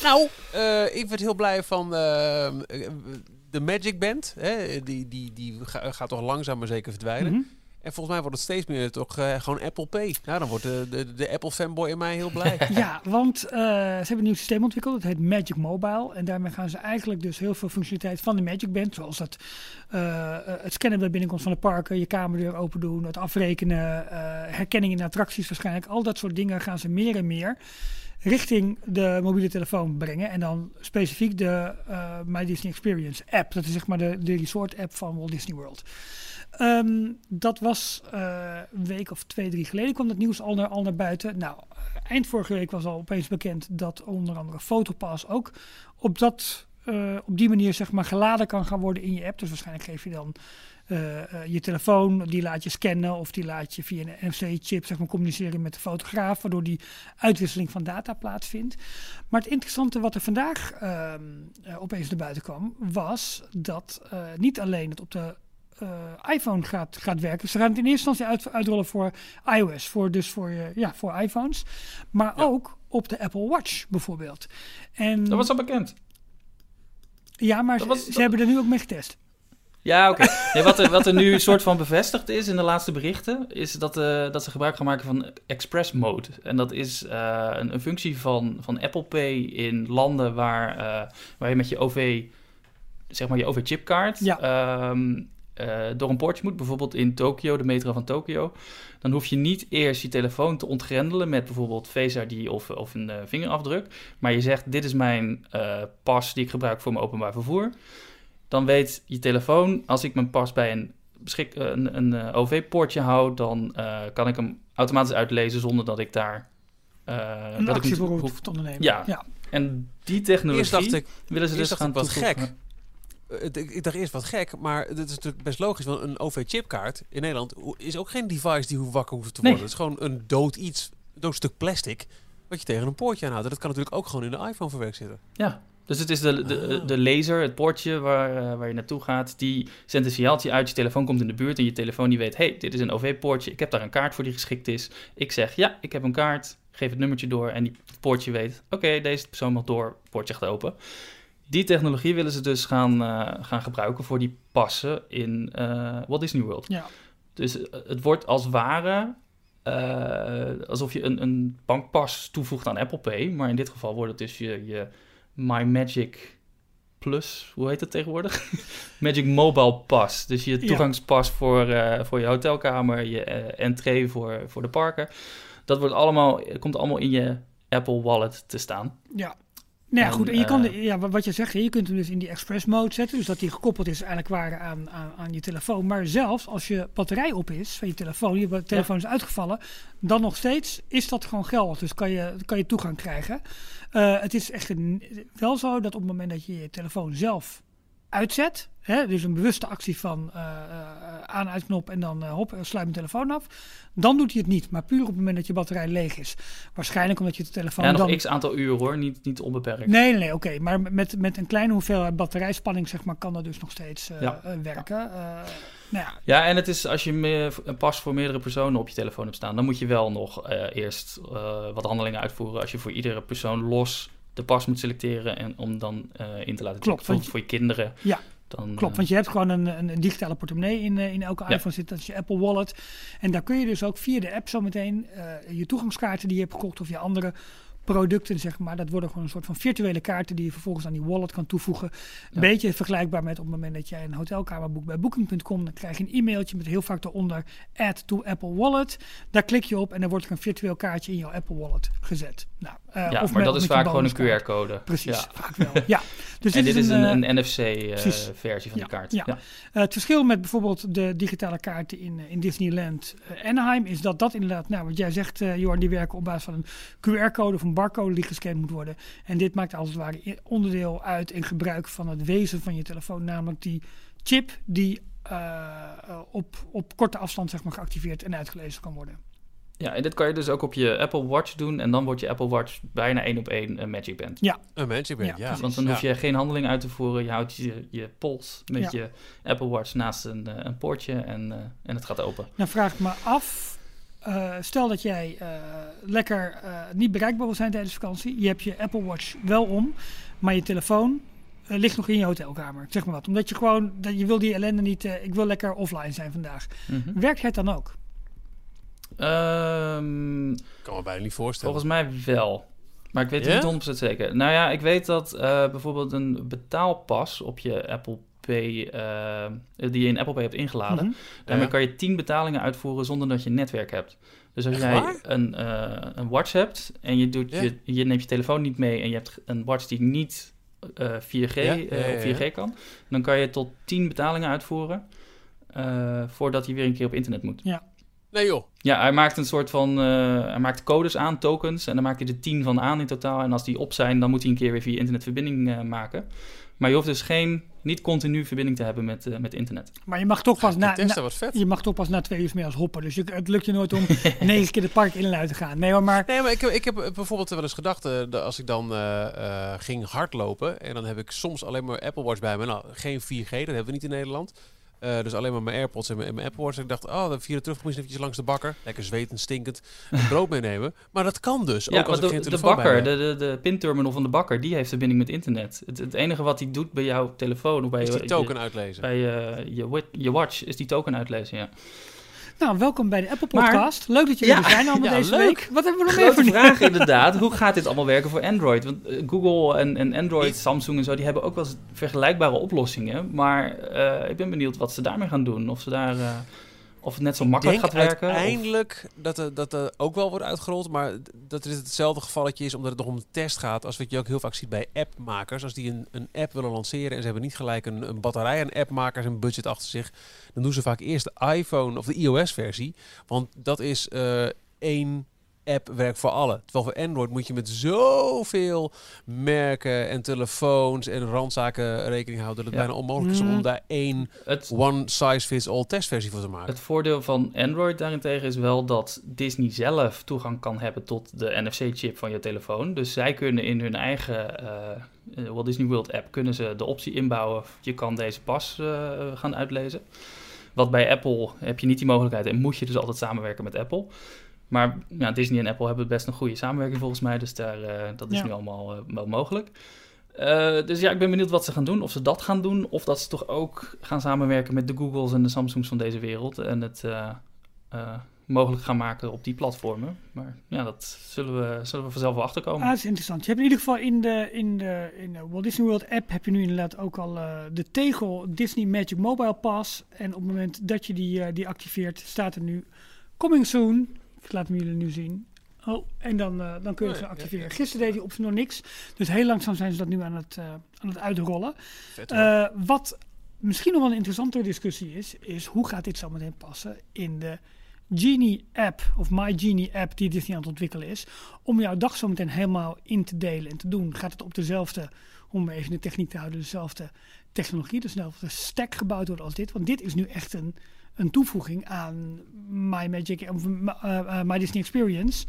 Nou, eh, ik werd heel blij van de Magic Band. Hè? Die, die, die ga- gaat toch langzaam maar zeker verdwijnen. Mhm. En volgens mij wordt het steeds meer toch eh, gewoon Apple Pay. Nou, dan wordt de, de, de Apple fanboy in mij heel blij. <laughs> Ja, want eh, ze hebben een nieuw systeem ontwikkeld. Dat heet Magic Mobile. En daarmee gaan ze eigenlijk dus heel veel functionaliteit van de Magic Band. Zoals dat, eh, het scannen bij binnenkomst van de parken, je kamerdeur open doen, het afrekenen, herkenning in attracties waarschijnlijk. Al dat soort dingen gaan ze meer en meer richting de mobiele telefoon brengen. En dan specifiek de eh, My Disney Experience app. Dat is zeg maar de, de resort app van Walt Disney World. Ehm, dat was eh, een week of twee, drie geleden kwam dat nieuws al naar, al naar buiten. Nou, eind vorige week was al opeens bekend dat onder andere Photopass ook op, dat, eh, op die manier zeg maar geladen kan gaan worden in je app. Dus waarschijnlijk geef je dan eh, eh, je telefoon, die laat je scannen of die laat je via een NFC-chip zeg maar, communiceren met de fotograaf, waardoor die uitwisseling van data plaatsvindt. Maar het interessante wat er vandaag ehm, eh, opeens naar buiten kwam, was dat niet alleen het op de iPhone gaat, gaat werken. Ze gaan het in eerste instantie uit, uitrollen voor iOS, voor, dus voor, je, ja, voor iPhones. Maar Ja. ook op de Apple Watch bijvoorbeeld. En, Dat was al bekend. Ja, maar ze, hebben er nu ook mee getest. Ja, oké. Nee, wat, er, wat er nu soort van bevestigd is in de laatste berichten, is dat, eh, dat ze gebruik gaan maken van Express Mode. En dat is eh, een, een functie van, van Apple Pay in landen waar, eh, waar je met je OV zeg maar je OV-chipkaart Ja. ehm, eh, door een poortje moet, bijvoorbeeld in Tokio, de metro van Tokio, dan hoef je niet eerst je telefoon te ontgrendelen met bijvoorbeeld Face ID of, of een eh, vingerafdruk. Maar je zegt, dit is mijn eh, pas die ik gebruik voor mijn openbaar vervoer. Dan weet je telefoon, als ik mijn pas bij een, beschik, een, een OV-poortje hou, dan eh, kan ik hem automatisch uitlezen zonder dat ik daar... eh, Een dat ik actie niet voor hoef te ondernemen. Ja. ja. En die technologie Eerst dacht ik, willen ze eerst dus dacht gaan toevoegen. gek. Eh, ik, dacht eerst wat gek, maar dit is natuurlijk best logisch. Want een OV-chipkaart in Nederland is ook geen device die hoe wakker hoeft te Nee. worden. Het is gewoon een dood iets, een dood stuk plastic, wat je tegen een poortje aanhoudt. En dat kan natuurlijk ook gewoon in de iPhone verwerkt zitten. Ja, dus het is de, de, Ah. de laser, het poortje waar, eh, waar je naartoe gaat, die zendt een signaaltje uit, je telefoon komt in de buurt en je telefoon die weet, hey, dit is een OV-poortje, ik heb daar een kaart voor die geschikt is. Ik zeg, ja, ik heb een kaart, geef het nummertje door en die het poortje weet, oké, deze persoon mag door, het poortje gaat open. Die technologie willen ze dus gaan, eh, gaan gebruiken voor die passen in eh Walt Disney World. Ja. Dus eh, het wordt als ware alsof je een, een bankpas toevoegt aan Apple Pay. Maar in dit geval wordt het dus je, je My Magic Plus, hoe heet het tegenwoordig? <laughs> Magic Mobile Pass. Dus je Ja. toegangspas voor, voor je hotelkamer, je entree voor, voor de parken. Dat wordt allemaal, komt allemaal in je Apple Wallet te staan. Ja. Nou En, goed. En je kan, eh, de- ja, wat je zegt, je kunt hem dus in die express mode zetten. Dus dat die gekoppeld is eigenlijk waar aan, aan, aan je telefoon. Maar zelfs als je batterij op is van je telefoon, je telefoon is uitgevallen, dan nog steeds is dat gewoon geldig. Dus kan je, kan je toegang krijgen. Eh, het is echt een, wel zo dat op het moment dat je je telefoon zelf uitzet, hè, dus een bewuste actie van eh, aan uitknop en dan eh, hop, sluit mijn telefoon af, dan doet hij het niet. Maar puur op het moment dat je batterij leeg is. Waarschijnlijk omdat je de telefoon Ja, nog dan... x aantal uur hoor, niet, niet onbeperkt. Nee, nee, nee oké. Maar met, met een kleine hoeveelheid batterijspanning, zeg maar, kan dat dus nog steeds Ja. werken. Eh, nou ja, Ja, en het is als je een pas voor meerdere personen op je telefoon hebt staan, dan moet je wel nog eerst wat handelingen uitvoeren. Als je voor iedere persoon los de pas moet selecteren en om dan eh, in te laten. Klopt, want voor je kinderen. Ja, dan, klopt. eh, Want je hebt gewoon een, een, digitale portemonnee in, eh, in elke Ja. iPhone zit. Dat is je Apple Wallet. En daar kun je dus ook via de app zometeen eh je toegangskaarten die je hebt gekocht of je andere producten, zeg maar. Dat worden gewoon een soort van virtuele kaarten die je vervolgens aan die wallet kan toevoegen. Een Ja. beetje vergelijkbaar met op het moment dat jij een hotelkamer boekt bij booking.com. Dan krijg je een e-mailtje met heel vaak daaronder add to Apple Wallet. Daar klik je op en dan wordt er een virtueel kaartje in jouw Apple Wallet gezet. Nou, eh, ja, of maar met- dat is vaak gewoon een. QR-code. Precies, Ja. vaak wel. Ja. <laughs> Dus en dit is eh, een, een NFC-versie precies. van die kaart. ja. Eh, het verschil met bijvoorbeeld de digitale kaarten in, eh, in Disneyland eh, Anaheim is dat dat inderdaad, nou wat jij zegt, eh Jorn, die werken op basis van een QR-code of een barcode die gescand moet worden. En dit maakt als het ware onderdeel uit in gebruik van het wezen van je telefoon, namelijk die chip die eh, eh, op, op korte afstand zeg maar, geactiveerd en uitgelezen kan worden. Ja, en dit kan je dus ook op je Apple Watch doen. En dan wordt je Apple Watch bijna één op één een Magic Band. Een Magic Band, Ja, ja. Want dan Ja. hoef je geen handeling uit te voeren. Je houdt je, je pols met Ja. je Apple Watch naast een, eh, een poortje en, eh, en het gaat open. Nou vraag ik me af, eh, stel dat jij eh, lekker eh, niet bereikbaar wil zijn tijdens vakantie. Je hebt je Apple Watch wel om, maar je telefoon ligt nog in je hotelkamer. Zeg maar wat. Omdat je gewoon, dat je wil die ellende niet, eh, ik wil lekker offline zijn vandaag. Mhm. Werkt het dan ook? Ehm, Ik kan me bijna niet voorstellen. volgens mij wel. Maar ik weet het niet 100% zeker. Nou ja, ik weet dat eh, bijvoorbeeld een betaalpas op je Apple Pay, eh, die je in Apple Pay hebt ingeladen, Mhm. daarmee Ja. kan je 10 betalingen uitvoeren zonder dat je netwerk hebt. Dus als Echt jij waar? een, eh, een watch hebt en je, doet Ja. je, je neemt je telefoon niet mee en je hebt een watch die niet eh, 4G, Ja, eh, ja, ja, op 4G kan, dan kan je tot 10 betalingen uitvoeren eh, voordat hij weer een keer op internet moet. Nee joh. Ja, hij maakt een soort van. eh, hij maakt codes aan, tokens. En dan maakt hij er 10 van aan in totaal. En als die op zijn, dan moet hij een keer weer via internet verbinding eh, maken. Maar je hoeft dus geen, niet continu verbinding te hebben met, eh, met internet. Maar je mag toch pas na, vet. je mag toch pas na twee uur 's middags hoppen. Dus je, het lukt je nooit om <laughs> negen keer het park in en uit te gaan. Nee hoor, maar Nee, maar ik heb, ik heb bijvoorbeeld wel eens gedacht, eh, als ik dan eh, eh, ging hardlopen en dan heb ik soms alleen maar Apple Watch bij me. Nou, geen 4G, dat hebben we niet in Nederland. Eh, dus alleen maar mijn AirPods en mijn, en mijn Apple Watch. En ik dacht, oh, dan vieren terug, misschien eventjes langs de bakker. Lekker zwetend, stinkend, een <laughs> brood meenemen. Maar dat kan dus, Ja, ook als want ik geen de, de telefoon bakker, de, de, de pinterminal van de bakker, die heeft verbinding met internet. Het, het enige wat hij doet bij jouw telefoon of bij, Is je, die token uitlezen. bij je, je, je watch, is die token uitlezen, ja. Nou, welkom bij de Apple Maar- Podcast. Leuk dat jullie Ja. er zijn allemaal Ja, deze leuk. week. Wat hebben we nog meer voor vraag inderdaad. Hoe gaat dit allemaal werken voor Android? Want eh, Google en, en Android, Samsung en zo, die hebben ook wel eens vergelijkbare oplossingen. Maar eh, ik ben benieuwd wat ze daarmee gaan doen. Of, ze daar, eh, of het net zo makkelijk gaat werken. of- uiteindelijk dat er, dat er ook wel wordt uitgerold, maar dat het hetzelfde gevalletje is omdat het nog om de test gaat, als wat je ook heel vaak ziet bij appmakers. Als die een, een app willen lanceren en ze hebben niet gelijk een, een batterij aan appmakers en budget achter zich, dan doen ze vaak eerst de iPhone of de iOS-versie, want dat is eh, één app werkt voor alle. Terwijl voor Android moet je met zoveel merken en telefoons en randzaken rekening houden dat het Ja. bijna onmogelijk is om Mm. daar één het, one-size-fits-all testversie voor te maken. het voordeel van Android daarentegen is wel dat Disney zelf toegang kan hebben tot de NFC-chip van je telefoon. Dus zij kunnen in hun eigen eh, eh, Walt Disney World app kunnen ze de optie inbouwen. Je kan deze pas eh, gaan uitlezen. Wat bij Apple heb je niet die mogelijkheid en moet je dus altijd samenwerken met Apple. Maar ja, Disney en Apple hebben best een goede samenwerking volgens mij. Dus daar, eh, dat is Ja. nu allemaal eh, wel mogelijk. Eh, dus ja, ik ben benieuwd wat ze gaan doen. Of ze dat gaan doen. Of dat ze toch ook gaan samenwerken met de Googles en de Samsungs van deze wereld. En het eh, eh, mogelijk gaan maken op die platformen. Maar ja, dat zullen we, zullen we vanzelf wel achterkomen. Ah, dat is interessant. Je hebt in ieder geval in de, in de, in de Walt Disney World app heb je nu inderdaad ook al eh, de tegel Disney Magic Mobile Pass. En op het moment dat je die, eh, die activeert, staat er nu coming soon. Ik laat hem jullie nu zien. Oh, en dan, eh, dan kun je Oh, ze ja, activeren. ja, ja. Gisteren deed hij op nog niks. Dus heel langzaam zijn ze dat nu aan het, eh, aan het uitrollen. Vet. Eh, wat misschien nog wel een interessantere discussie is, is hoe gaat dit zo meteen passen in de Genie-app of My Genie-app die Disney aan het ontwikkelen is, om jouw dag zo meteen helemaal in te delen en te doen. Gaat het op dezelfde, om even de techniek te houden, dezelfde technologie, dezelfde stack gebouwd worden als dit? Want dit is nu echt een, een toevoeging aan My Magic of eh, eh, My Disney Experience.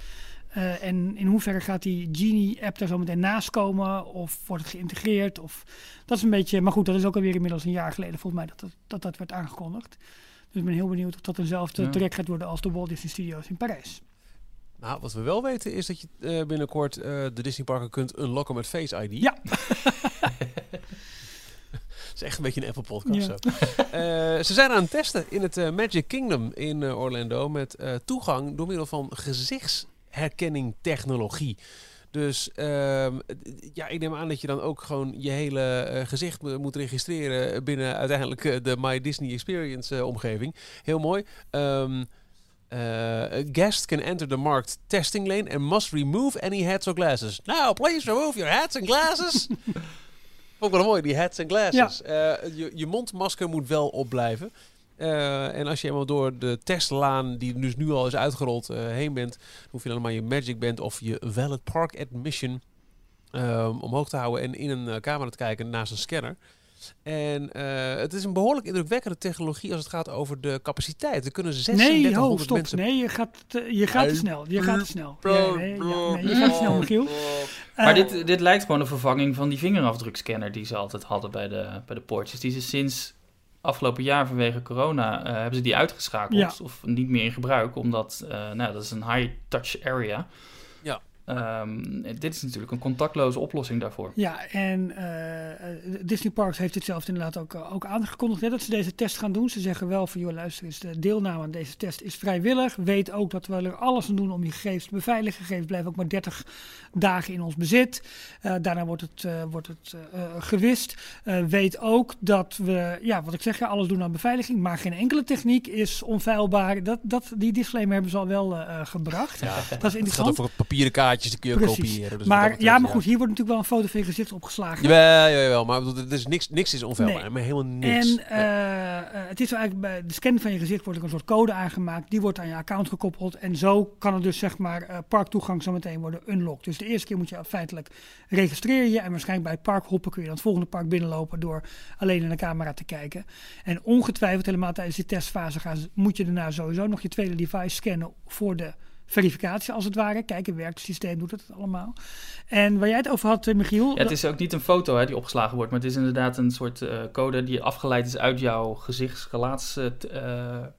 Eh, en in hoeverre gaat die Genie-app daar zo meteen naast komen? Of wordt het geïntegreerd? Of, dat is een beetje, maar goed, dat is ook alweer inmiddels een jaar geleden volgens mij dat dat, dat, dat werd aangekondigd. Dus ik ben heel benieuwd of dat eenzelfde Ja. traject gaat worden als de Walt Disney Studios in Parijs. Nou, wat we wel weten is dat je binnenkort eh, de Disney parken kunt unlocken met Face ID. Ja. <laughs> Is echt een beetje een Apple podcast Ja. zo. Eh, ze zijn aan het testen in het eh, Magic Kingdom in eh, Orlando met toegang door middel van gezichtsherkenning technologie. Dus ehm, ja, ik neem aan dat je dan ook gewoon je hele gezicht mo- moet registreren binnen uiteindelijk de My Disney Experience omgeving. Heel mooi. Ehm uh, a guest can enter the marked testing lane and must remove any hats or glasses. Now, please remove your hats and glasses. <laughs> Vond ik wel mooi, die hats en glasses. Eh, je, je mondmasker moet wel opblijven. Eh, en als je eenmaal door de testlaan, die dus nu al is uitgerold, eh, heen bent, dan hoef je dan maar je Magic Band of je Valid Park Admission omhoog te houden en in een camera te kijken naast een scanner. En eh, het is een behoorlijk indrukwekkende technologie als het gaat over de capaciteit. Er kunnen 3600 Nee, ho, stop. mensen Nee, je gaat, te- je gaat te snel. Je gaat te snel. Ja, nee, ja, bro, nee, je gaat te snel, Michiel. Maar Eh, dit, dit lijkt gewoon een vervanging van die vingerafdrukscanner die ze altijd hadden bij de, bij de poortjes. Die ze sinds afgelopen jaar vanwege corona eh, hebben ze die uitgeschakeld Ja. of niet meer in gebruik, omdat eh, nou, dat is een high touch area. Ja. Ehm, dit is natuurlijk een contactloze oplossing daarvoor. Ja, en eh, Disney Parks heeft dit zelf inderdaad ook, eh, ook aangekondigd hè, dat ze deze test gaan doen. Ze zeggen wel van, joh luister eens, de deelname aan deze test is vrijwillig. Weet ook dat we er alles aan doen om je gegevens te beveiligen. Gegevens blijven ook maar 30 dagen in ons bezit. Eh, daarna wordt het, eh, wordt het gewist. Weet ook dat we, ja, wat ik zeg, ja, alles doen aan beveiliging. Maar geen enkele techniek is onfeilbaar. Dat, dat, die disclaimer hebben ze al wel gebracht. Ja, Dat is het gaat interessant. over papieren kaartjes, die kun je Precies. kopiëren. Dus Maar betreft, ja, maar goed, hier wordt natuurlijk wel een foto van je gezicht opgeslagen. Jawel, jawel, jawel, maar bedoel, er is niks, niks is onfeilbaar. Nee. Maar helemaal niks. En eh, eh, het is eigenlijk bij de scan van je gezicht wordt er een soort code aangemaakt. Die wordt aan je account gekoppeld. En zo kan het dus zeg maar eh, parktoegang zo meteen worden unlocked. Dus de eerste keer moet je feitelijk registreren je. En waarschijnlijk bij het park hoppen kun je dan het volgende park binnenlopen door alleen in de camera te kijken. En ongetwijfeld helemaal tijdens die testfase gaan, moet je daarna sowieso nog je tweede device scannen voor de verificatie als het ware. Kijken, werkt het systeem, doet het allemaal. En waar jij het over had, eh, Michiel. Ja, het is ook niet een foto hè, die opgeslagen wordt, maar het is inderdaad een soort eh, code die afgeleid is uit jouw gezichtsrelaats. eh,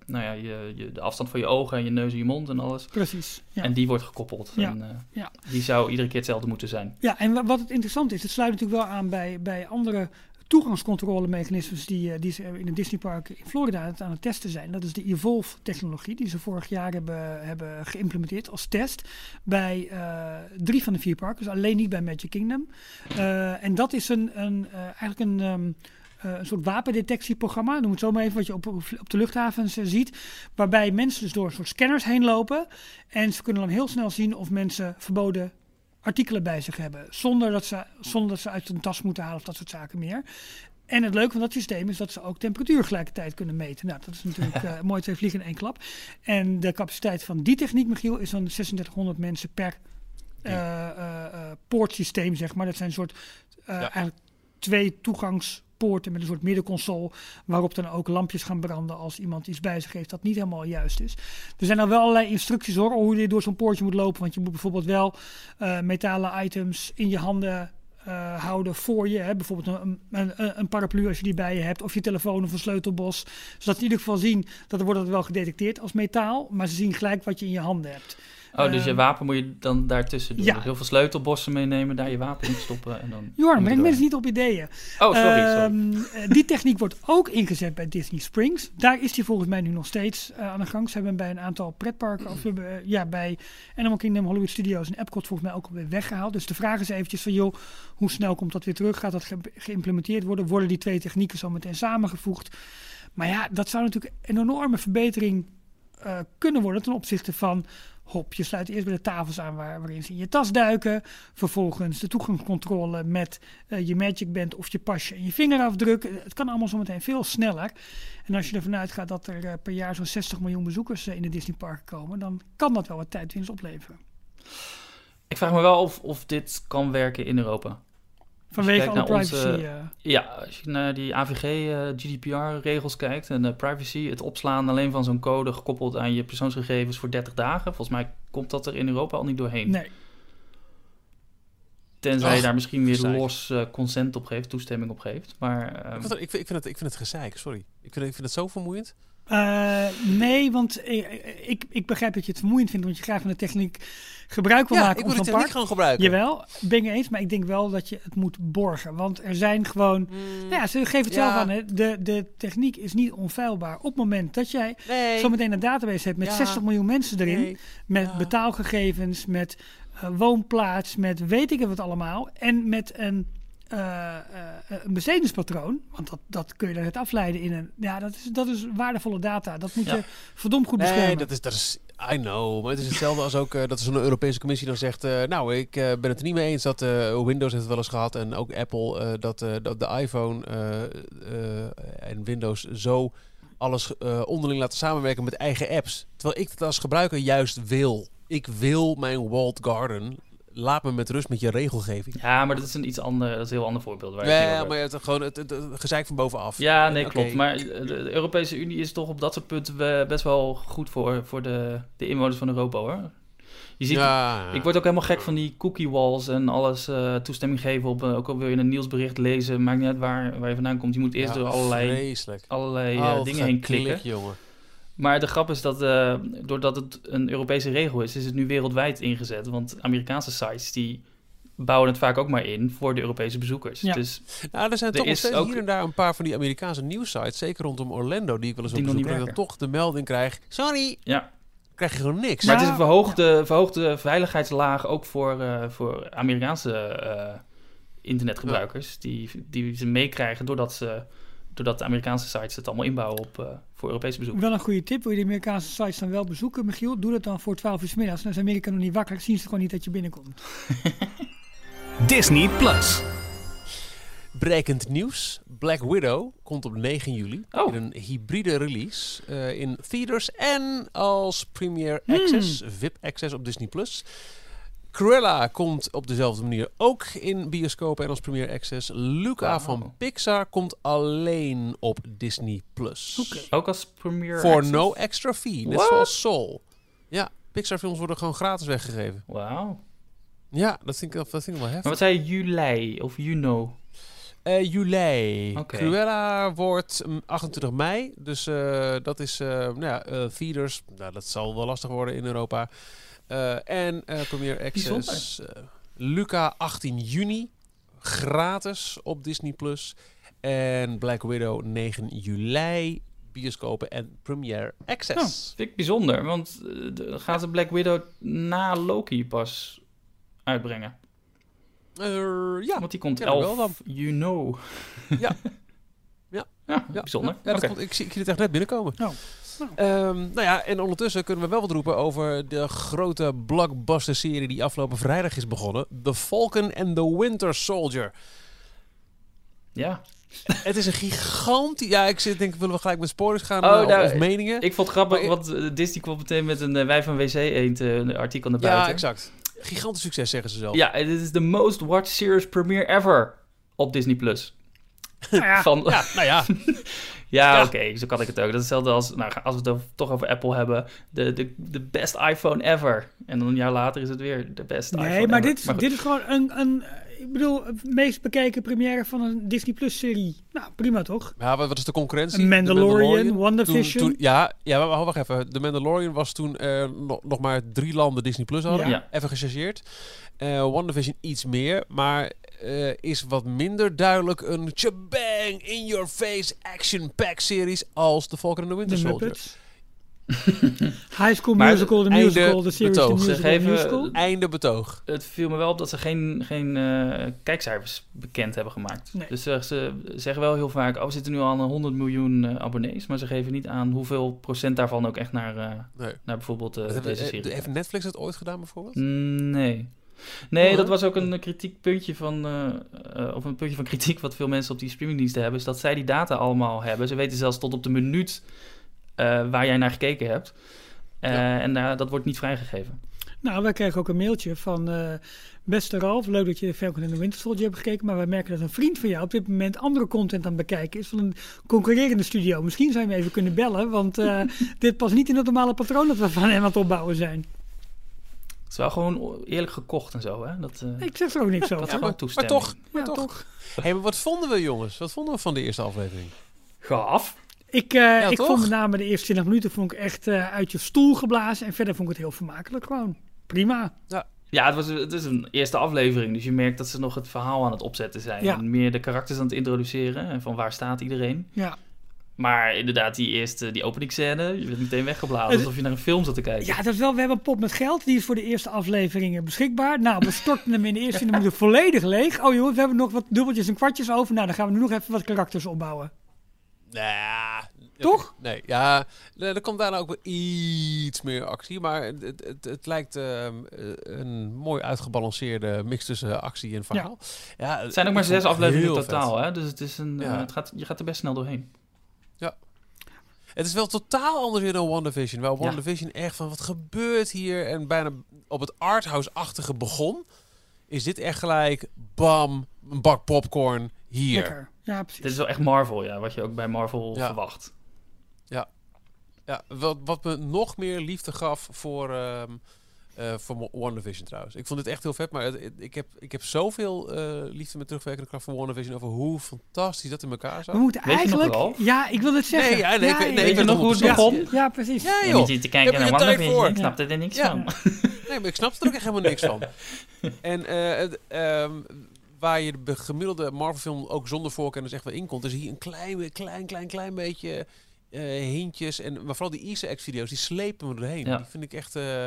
nou ja, je, je, de afstand van je ogen en je neus en je mond en alles. Precies. Ja. En die wordt gekoppeld. Ja, En, ja. Die zou iedere keer hetzelfde moeten zijn. Ja, en wa- wat het interessant is, het sluit natuurlijk wel aan bij, bij andere toegangscontrolemechanismes die, eh, die ze in het Disneypark in Florida aan het, testen zijn. Dat is de Evolve-technologie die ze vorig jaar hebben, hebben geïmplementeerd als test bij eh, drie van de vier parken. Dus alleen niet bij Magic Kingdom. Eh, en dat is een, een, eigenlijk een... ehm, eh, een soort wapendetectieprogramma, noem het zo maar even, wat je op, op, de luchthavens ziet. Waarbij mensen dus door soort scanners heen lopen. En ze kunnen dan heel snel zien of mensen verboden artikelen bij zich hebben. Zonder dat ze, zonder dat ze uit hun tas moeten halen of dat soort zaken meer. En het leuke van dat systeem is dat ze ook temperatuur gelijkertijd kunnen meten. Nou, dat is natuurlijk <laughs> eh, mooi twee vliegen in één klap. En de capaciteit van die techniek, Michiel, is dan 3600 mensen per eh, eh, poortsysteem, zeg maar. Dat zijn een soort, eigenlijk twee toegangspoorten met een soort middenconsole, waarop dan ook lampjes gaan branden als iemand iets bij zich heeft dat niet helemaal juist is. Er zijn dan wel allerlei instructies hoor, hoe je door zo'n poortje moet lopen, want je moet bijvoorbeeld wel eh, metalen items in je handen eh, houden voor je. Hè? Bijvoorbeeld een, een, een- paraplu als je die bij je hebt, of je telefoon of een sleutelbos. Zodat in ieder geval zien dat er wordt wel gedetecteerd als metaal, maar ze zien gelijk wat je in je handen hebt. Oh, dus je Ehm, wapen moet je dan daartussen doen. ja. Dus heel veel sleutelbossen meenemen, daar je wapen in stoppen en dan... Jorn, breng mensen niet op ideeën. Oh, sorry, sorry. Ehm, eh, die techniek wordt ook ingezet bij Disney Springs. Daar is die volgens mij nu nog steeds eh, aan de gang. Ze hebben bij een aantal pretparken, of eh, ja, bij Animal Kingdom, Hollywood Studios en Epcot volgens mij ook alweer weggehaald. Dus de vraag is eventjes van, joh, hoe snel komt dat weer terug? Gaat dat ge- geïmplementeerd worden? Worden die twee technieken zo meteen samengevoegd? Maar ja, dat zou natuurlijk een enorme verbetering kunnen worden ten opzichte van... Hop, je sluit eerst bij de tafels aan waar, waarin ze in je tas duiken. Vervolgens de toegangscontrole met eh, je Magic Band of je pasje en je vingerafdruk. Eh, Het kan allemaal zometeen veel sneller. En als je ervan uitgaat dat er eh, per jaar zo'n 60 miljoen bezoekers in de Disneyparken komen, dan kan dat wel wat tijdwinst opleveren. Ik vraag me wel of, of dit kan werken in Europa. Vanwege kijkt alle naar onze- privacy. eh, Ja, als je naar die AVG, eh, GDPR-regels kijkt en de privacy, het opslaan alleen van zo'n code gekoppeld aan je persoonsgegevens voor 30 dagen. Volgens mij komt dat er in Europa al niet doorheen. nee. Tenzij je daar misschien weer gezeik. los eh, consent op geeft, toestemming op geeft. Maar ehm, Ik vind, het- ik, vind, ik, vind het, ik vind het gezeik, sorry. Ik vind, ik vind het zo vermoeiend. Eh, nee, want ik, ik, ik begrijp dat je het vermoeiend vindt, want je graag van de techniek gebruik wil ja, maken ik wil zo'n techniek park. gewoon gebruiken. Jawel, ben ik het eens, maar ik denk wel dat je het moet borgen. Want er zijn gewoon, nou ja, ze geven het zelf aan, hè, de, de techniek is niet onfeilbaar. Op het moment dat jij Nee. zometeen een database hebt met Ja. 60 miljoen mensen erin, Nee. met betaalgegevens, met eh, woonplaats, met weet ik het wat allemaal, en met een, eh, eh, een bestedingspatroon, want dat, dat kun je eruit afleiden in een, ja, dat is, dat is waardevolle data. Dat moet Ja. je verdomd goed Nee, beschermen. dat is, dat is, I know. Maar het is hetzelfde als ook eh, dat er zo'n Europese commissie dan zegt... eh, nou, ik eh, ben het er niet mee eens dat eh, Windows heeft het wel eens gehad... en ook Apple, eh, dat, eh, dat de iPhone eh, eh, en Windows zo alles eh, onderling laten samenwerken met eigen apps. Terwijl ik dat als gebruiker juist wil. Ik wil mijn walled garden. Laat me met rust met je regelgeving. ja, maar dat is een iets ander, dat is een heel ander voorbeeld. Waar Ja, over maar het, gewoon het, het, het gezeik van bovenaf. Ja, nee, klopt. Maar eh, de, Europese Unie is toch op dat soort punten best wel goed voor, voor de, de inwoners van Europa, hoor. Je ziet, Ja, ik word ook helemaal gek van die cookie walls en alles eh, toestemming geven op, eh, ook al wil je een nieuwsbericht lezen, maakt niet uit waar, waar je vandaan komt. Je moet eerst Ja, door allerlei, Vreselijk. allerlei dingen heen klikken. jongen. Maar de grap is dat, eh, doordat het een Europese regel is, is het nu wereldwijd ingezet. Want Amerikaanse sites die bouwen het vaak ook maar in voor de Europese bezoekers. Ja. Dus Nou, er zijn Er toch nog steeds ook- hier en daar een paar van die Amerikaanse nieuwsites, zeker rondom Orlando, die ik wel eens Die op bezoek krijg, dan toch de melding krijg. Sorry, ja, krijg je gewoon niks. Maar Ja, het is een verhoogde, verhoogde veiligheidslaag ook voor, eh, voor Amerikaanse eh, internetgebruikers. Die, die ze meekrijgen doordat, ze, doordat de Amerikaanse sites het allemaal inbouwen op, eh, voor Europese bezoek. Wel een goede tip. Wil je de Amerikaanse sites dan wel bezoeken, Michiel? Doe dat dan voor 12 uur 's middags. Dan is Amerika nog niet wakker. Zien ze gewoon niet dat je binnenkomt. <laughs> Disney Plus. Brekend nieuws. Black Widow komt op 9 juli Oh. in een hybride release eh, in theaters en als Premier Access, VIP Access op Disney+. Plus. Cruella komt op dezelfde manier ook in bioscopen en als Premier Access. Luca van Pixar komt alleen op Disney+. Plus. Ook als premier access? no extra fee, net What? zoals Soul. Ja, Pixar films worden gewoon gratis weggegeven. Wauw. Ja, dat vind ik, dat vind ik wel heftig. Maar wat zei je, juli of juno? Eh, juli. Cruella wordt mm, 28 mei. Dus eh, dat is, eh nou ja, theaters. Nou, dat zal wel lastig worden in Europa. Eh, en eh Premier Access. eh, Luca 18 juni. Gratis op Disney+. Plus. En Black Widow 9 juli. Bioscopen en Premiere Access. Vind ik bijzonder, want gaat de Black Widow na Loki pas uitbrengen? Ja, Want die komt ja, dat wel 11 dan. you know. <laughs> Ja. Ja. Ja, bijzonder. Ja, komt, ik, zie, ik zie het echt net binnenkomen. Nou, nou. Ehm, nou ja, en ondertussen kunnen we wel wat roepen over de grote blockbuster-serie die afgelopen vrijdag is begonnen. The Falcon and the Winter Soldier. Ja, Het is een gigantisch... Ja, ik zit denk, willen we gelijk met spoilers gaan Oh, eh, of- nou, of meningen? ik vond het grappig, Maar- want eh, Disney kwam meteen met een eh, Wij van WC Eend een artikel naar ja, buiten. exact. Gigantisch succes, zeggen ze zelf. Ja, dit is de most watched series premiere ever op Disney+. Plus. Nou ja, Van, ja, Ja, nou ja. <laughs> ja, Ja. oké, zo kan ik het ook. Dat is hetzelfde als, nou, als we het toch over Apple hebben, de, de, de best iPhone ever. En dan een jaar later is het weer de best iPhone nee, maar ever. dit, dit is gewoon een, een, ik bedoel, meest bekeken première van een Disney Plus serie. Nou, prima toch? ja wat, wat is de concurrentie? Een Mandalorian, De WandaVision. Toen, toen, ja, ja, maar wacht even. De Mandalorian was toen eh, nog, nog maar drie landen Disney Plus hadden. Ja. Ja. Even gechargeerd. Eh WandaVision iets meer, maar eh, is wat minder duidelijk een bang in your face action pack series als The Falcon and the Winter De Soldier. Muppets. <laughs> High School Musical, de musical, de series, de musical, geven-. Einde betoog. Het viel me wel op dat ze geen, geen eh, kijkcijfers bekend hebben gemaakt. Nee. Dus ze zeggen wel heel vaak, oh, we zitten nu al aan 100 miljoen eh, abonnees. Maar ze geven niet aan hoeveel procent daarvan ook echt naar, eh, Nee. naar bijvoorbeeld eh, deze serie heeft. Netflix het ooit gedaan bijvoorbeeld? Mm, Nee. Nee, dat was ook een kritiekpuntje van, of een puntje van kritiek wat veel mensen op die streamingdiensten hebben, is dat zij die data allemaal hebben. Ze weten zelfs tot op de minuut waar jij naar gekeken hebt. Eh, Ja. En daar dat wordt niet vrijgegeven. Nou, wij kregen ook een mailtje van eh, beste Ralf. Leuk dat je de Falcon en de Winter Soldier hebt gekeken. Maar wij merken dat een vriend van jou op dit moment andere content aan het bekijken is van een concurrerende studio. Misschien zou je hem even kunnen bellen, want eh, <laughs> dit past niet in het normale patroon dat we van hem aan het opbouwen zijn. Het is wel gewoon eerlijk gekocht en zo, hè? Dat, eh, Ik zeg er ook niks over. Ja, maar, maar toch, maar Ja, toch. toch? Hey, maar wat vonden we jongens? Wat vonden we van de eerste aflevering? Gaaf. Ik, eh, ik toch? vond met name de eerste 20 minuten vond ik echt eh, uit je stoel geblazen. En verder vond ik het heel vermakelijk gewoon. Prima. Ja, het, was, het is een eerste aflevering, dus je merkt dat ze nog het verhaal aan het opzetten zijn. Ja. En meer de karakters aan het introduceren en van waar staat iedereen. Ja. Maar inderdaad, die eerste, die openingsscène, je werd meteen weggeblazen. Alsof je naar een film zat te kijken. Ja, dat is wel. We hebben een pot met geld. Die is voor de eerste afleveringen beschikbaar. Nou, we storten hem in de eerste 20 minuten volledig leeg. Oh jongens, we hebben nog wat dubbeltjes en kwartjes over. Nou, dan gaan we nu nog even wat karakters opbouwen. Nou, Toch? Nee, ja, er komt daarna ook wel iets meer actie, maar het, het, het, lijkt ehm, eh, een mooi uitgebalanceerde mix tussen actie en verhaal. Ja. Het zijn ook maar zes afleveringen totaal, vet. hè? Dus het is een, Ja. eh, het gaat, je gaat er best snel doorheen. Het is wel totaal anders weer dan WandaVision. Wel Ja. WandaVision echt van wat gebeurt hier en bijna op het arthouse-achtige begon, is dit echt gelijk bam, een bak popcorn hier. Lekker. Ja, precies. Dit is wel echt Marvel, ja. Wat je ook bij Marvel Ja. verwacht. Ja, wat, wat me nog meer liefde gaf voor, ehm eh voor WandaVision trouwens. Ik vond dit echt heel vet, maar het- het- ik, heb, ik heb zoveel eh, liefde met terugwerkende kracht voor WandaVision over hoe fantastisch dat in elkaar zat. We moeten Weet je nog eigenlijk... ja, ik wil het zeggen. Nee, ja, nee, ik nee, Weet ik je nog hoe het precies. begon? Ja, precies. Ja, Je joh. moet je te kijken Heb je naar WandaVision. voor? Ik snapte er niks Ja. van. Nee, maar ik snapte er ook echt helemaal niks van. <laughs> En eh, het, ehm, waar je de gemiddelde Marvel-film ook zonder voorkennis echt wel in komt, is hier een klein, klein, klein, klein beetje eh, hintjes. En, maar vooral die Easter egg-video's, die slepen me erheen. Ja. Die vind ik echt... eh,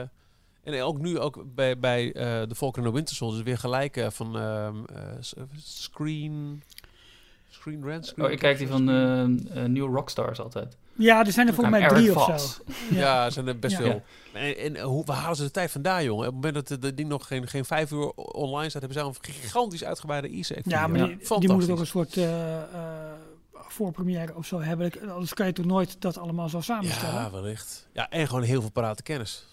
en ook nu, ook bij, bij eh The Falcon and Winter Soldier, weer gelijk van ehm, eh, Screen... Screen Rant? Screen Oh, ik kijk die van New Rockstars altijd. Ja, er zijn er volgens mij drie of zo. Ja, er zijn er best Ja. veel. En, en eh, hoe waar halen ze de tijd vandaan, jongen? Op het moment dat het ding nog geen, geen vijf uur online staat, hebben ze al een gigantisch uitgebreide egg Ja, maar die, die Fantastisch. moeten ook een soort eh eh voorpremière of zo hebben. Ik- Anders kan je toch nooit dat allemaal zo samenstellen. Ja, wellicht. Ja, en gewoon heel veel parate kennis.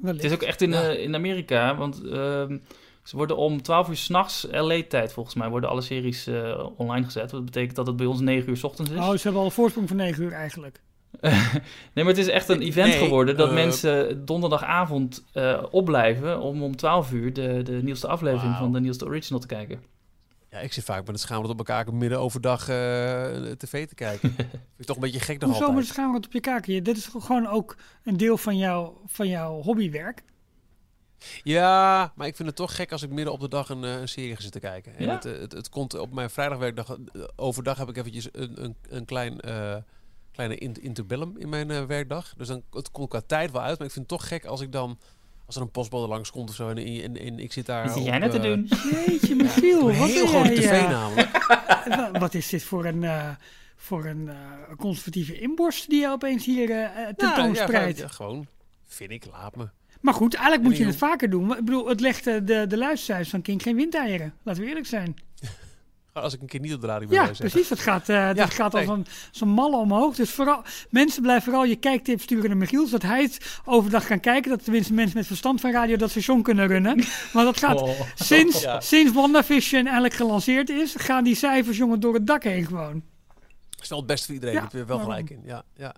Wellicht. Het is ook echt in, Ja. eh, in Amerika, want ehm, ze worden om 12 uur s'nachts, LA-tijd volgens mij, worden alle series eh, online gezet. Dat betekent dat het bij ons 9 uur 's ochtends is. Oh, ze hebben al een voorsprong van 9 uur eigenlijk. <laughs> nee, maar het is echt een event Nee, geworden dat eh, mensen donderdagavond eh, opblijven om om 12 uur de, de nieuwste aflevering van de nieuwste original te kijken. Ja, ik zit vaak met het schaamrood op elkaar midden overdag eh, tv te kijken. <laughs> Vind ik toch een beetje gek nog Hoezo altijd. met schaamrood op je kaken? Je- Dit is gewoon ook een deel van, jou, van jouw hobbywerk. Ja, maar ik vind het toch gek als ik midden op de dag een, eh, een serie ga zitten kijken. En Ja? het, eh, het, het komt op mijn vrijdagwerkdag. eh, overdag heb ik eventjes een, een, een klein, eh, kleine in- interbellum in mijn werkdag. Dus dan het komt qua tijd wel uit. Maar ik vind het toch gek als ik dan... Als er een postbode langskomt of zo en, en, en ik zit daar... Wat zit jij nou te doen? <laughs> Jeetje, Michiel. Wat, heel grote tv namelijk. <laughs> wa- wat is dit voor een, eh, voor een conservatieve inborst die je opeens hier Nou, tentoonspreidt? ja, ja, gewoon, vind ik, laat me. Maar goed, eigenlijk moet je het vaker doen. Ik bedoel, het legt eh, de, de luistercijfers van King geen windeieren. Laten we eerlijk zijn. <laughs> Als ik een keer niet op de radio ben Ja, geweest, zeg. precies. Dat gaat, eh dat gaat nee. een, zo'n malle omhoog. Dus vooral, mensen blijven vooral je kijktips sturen naar Michiel. Zodat hij het overdag kan kijken. Dat tenminste mensen met verstand van radio dat station kunnen runnen. Maar dat gaat <laughs> Oh. sinds, Ja. sinds WandaVision eigenlijk gelanceerd is, gaan die cijfers jongen door het dak heen gewoon. Het is wel het beste voor iedereen. Ja, daar heb je wel gelijk in. Ja, ja.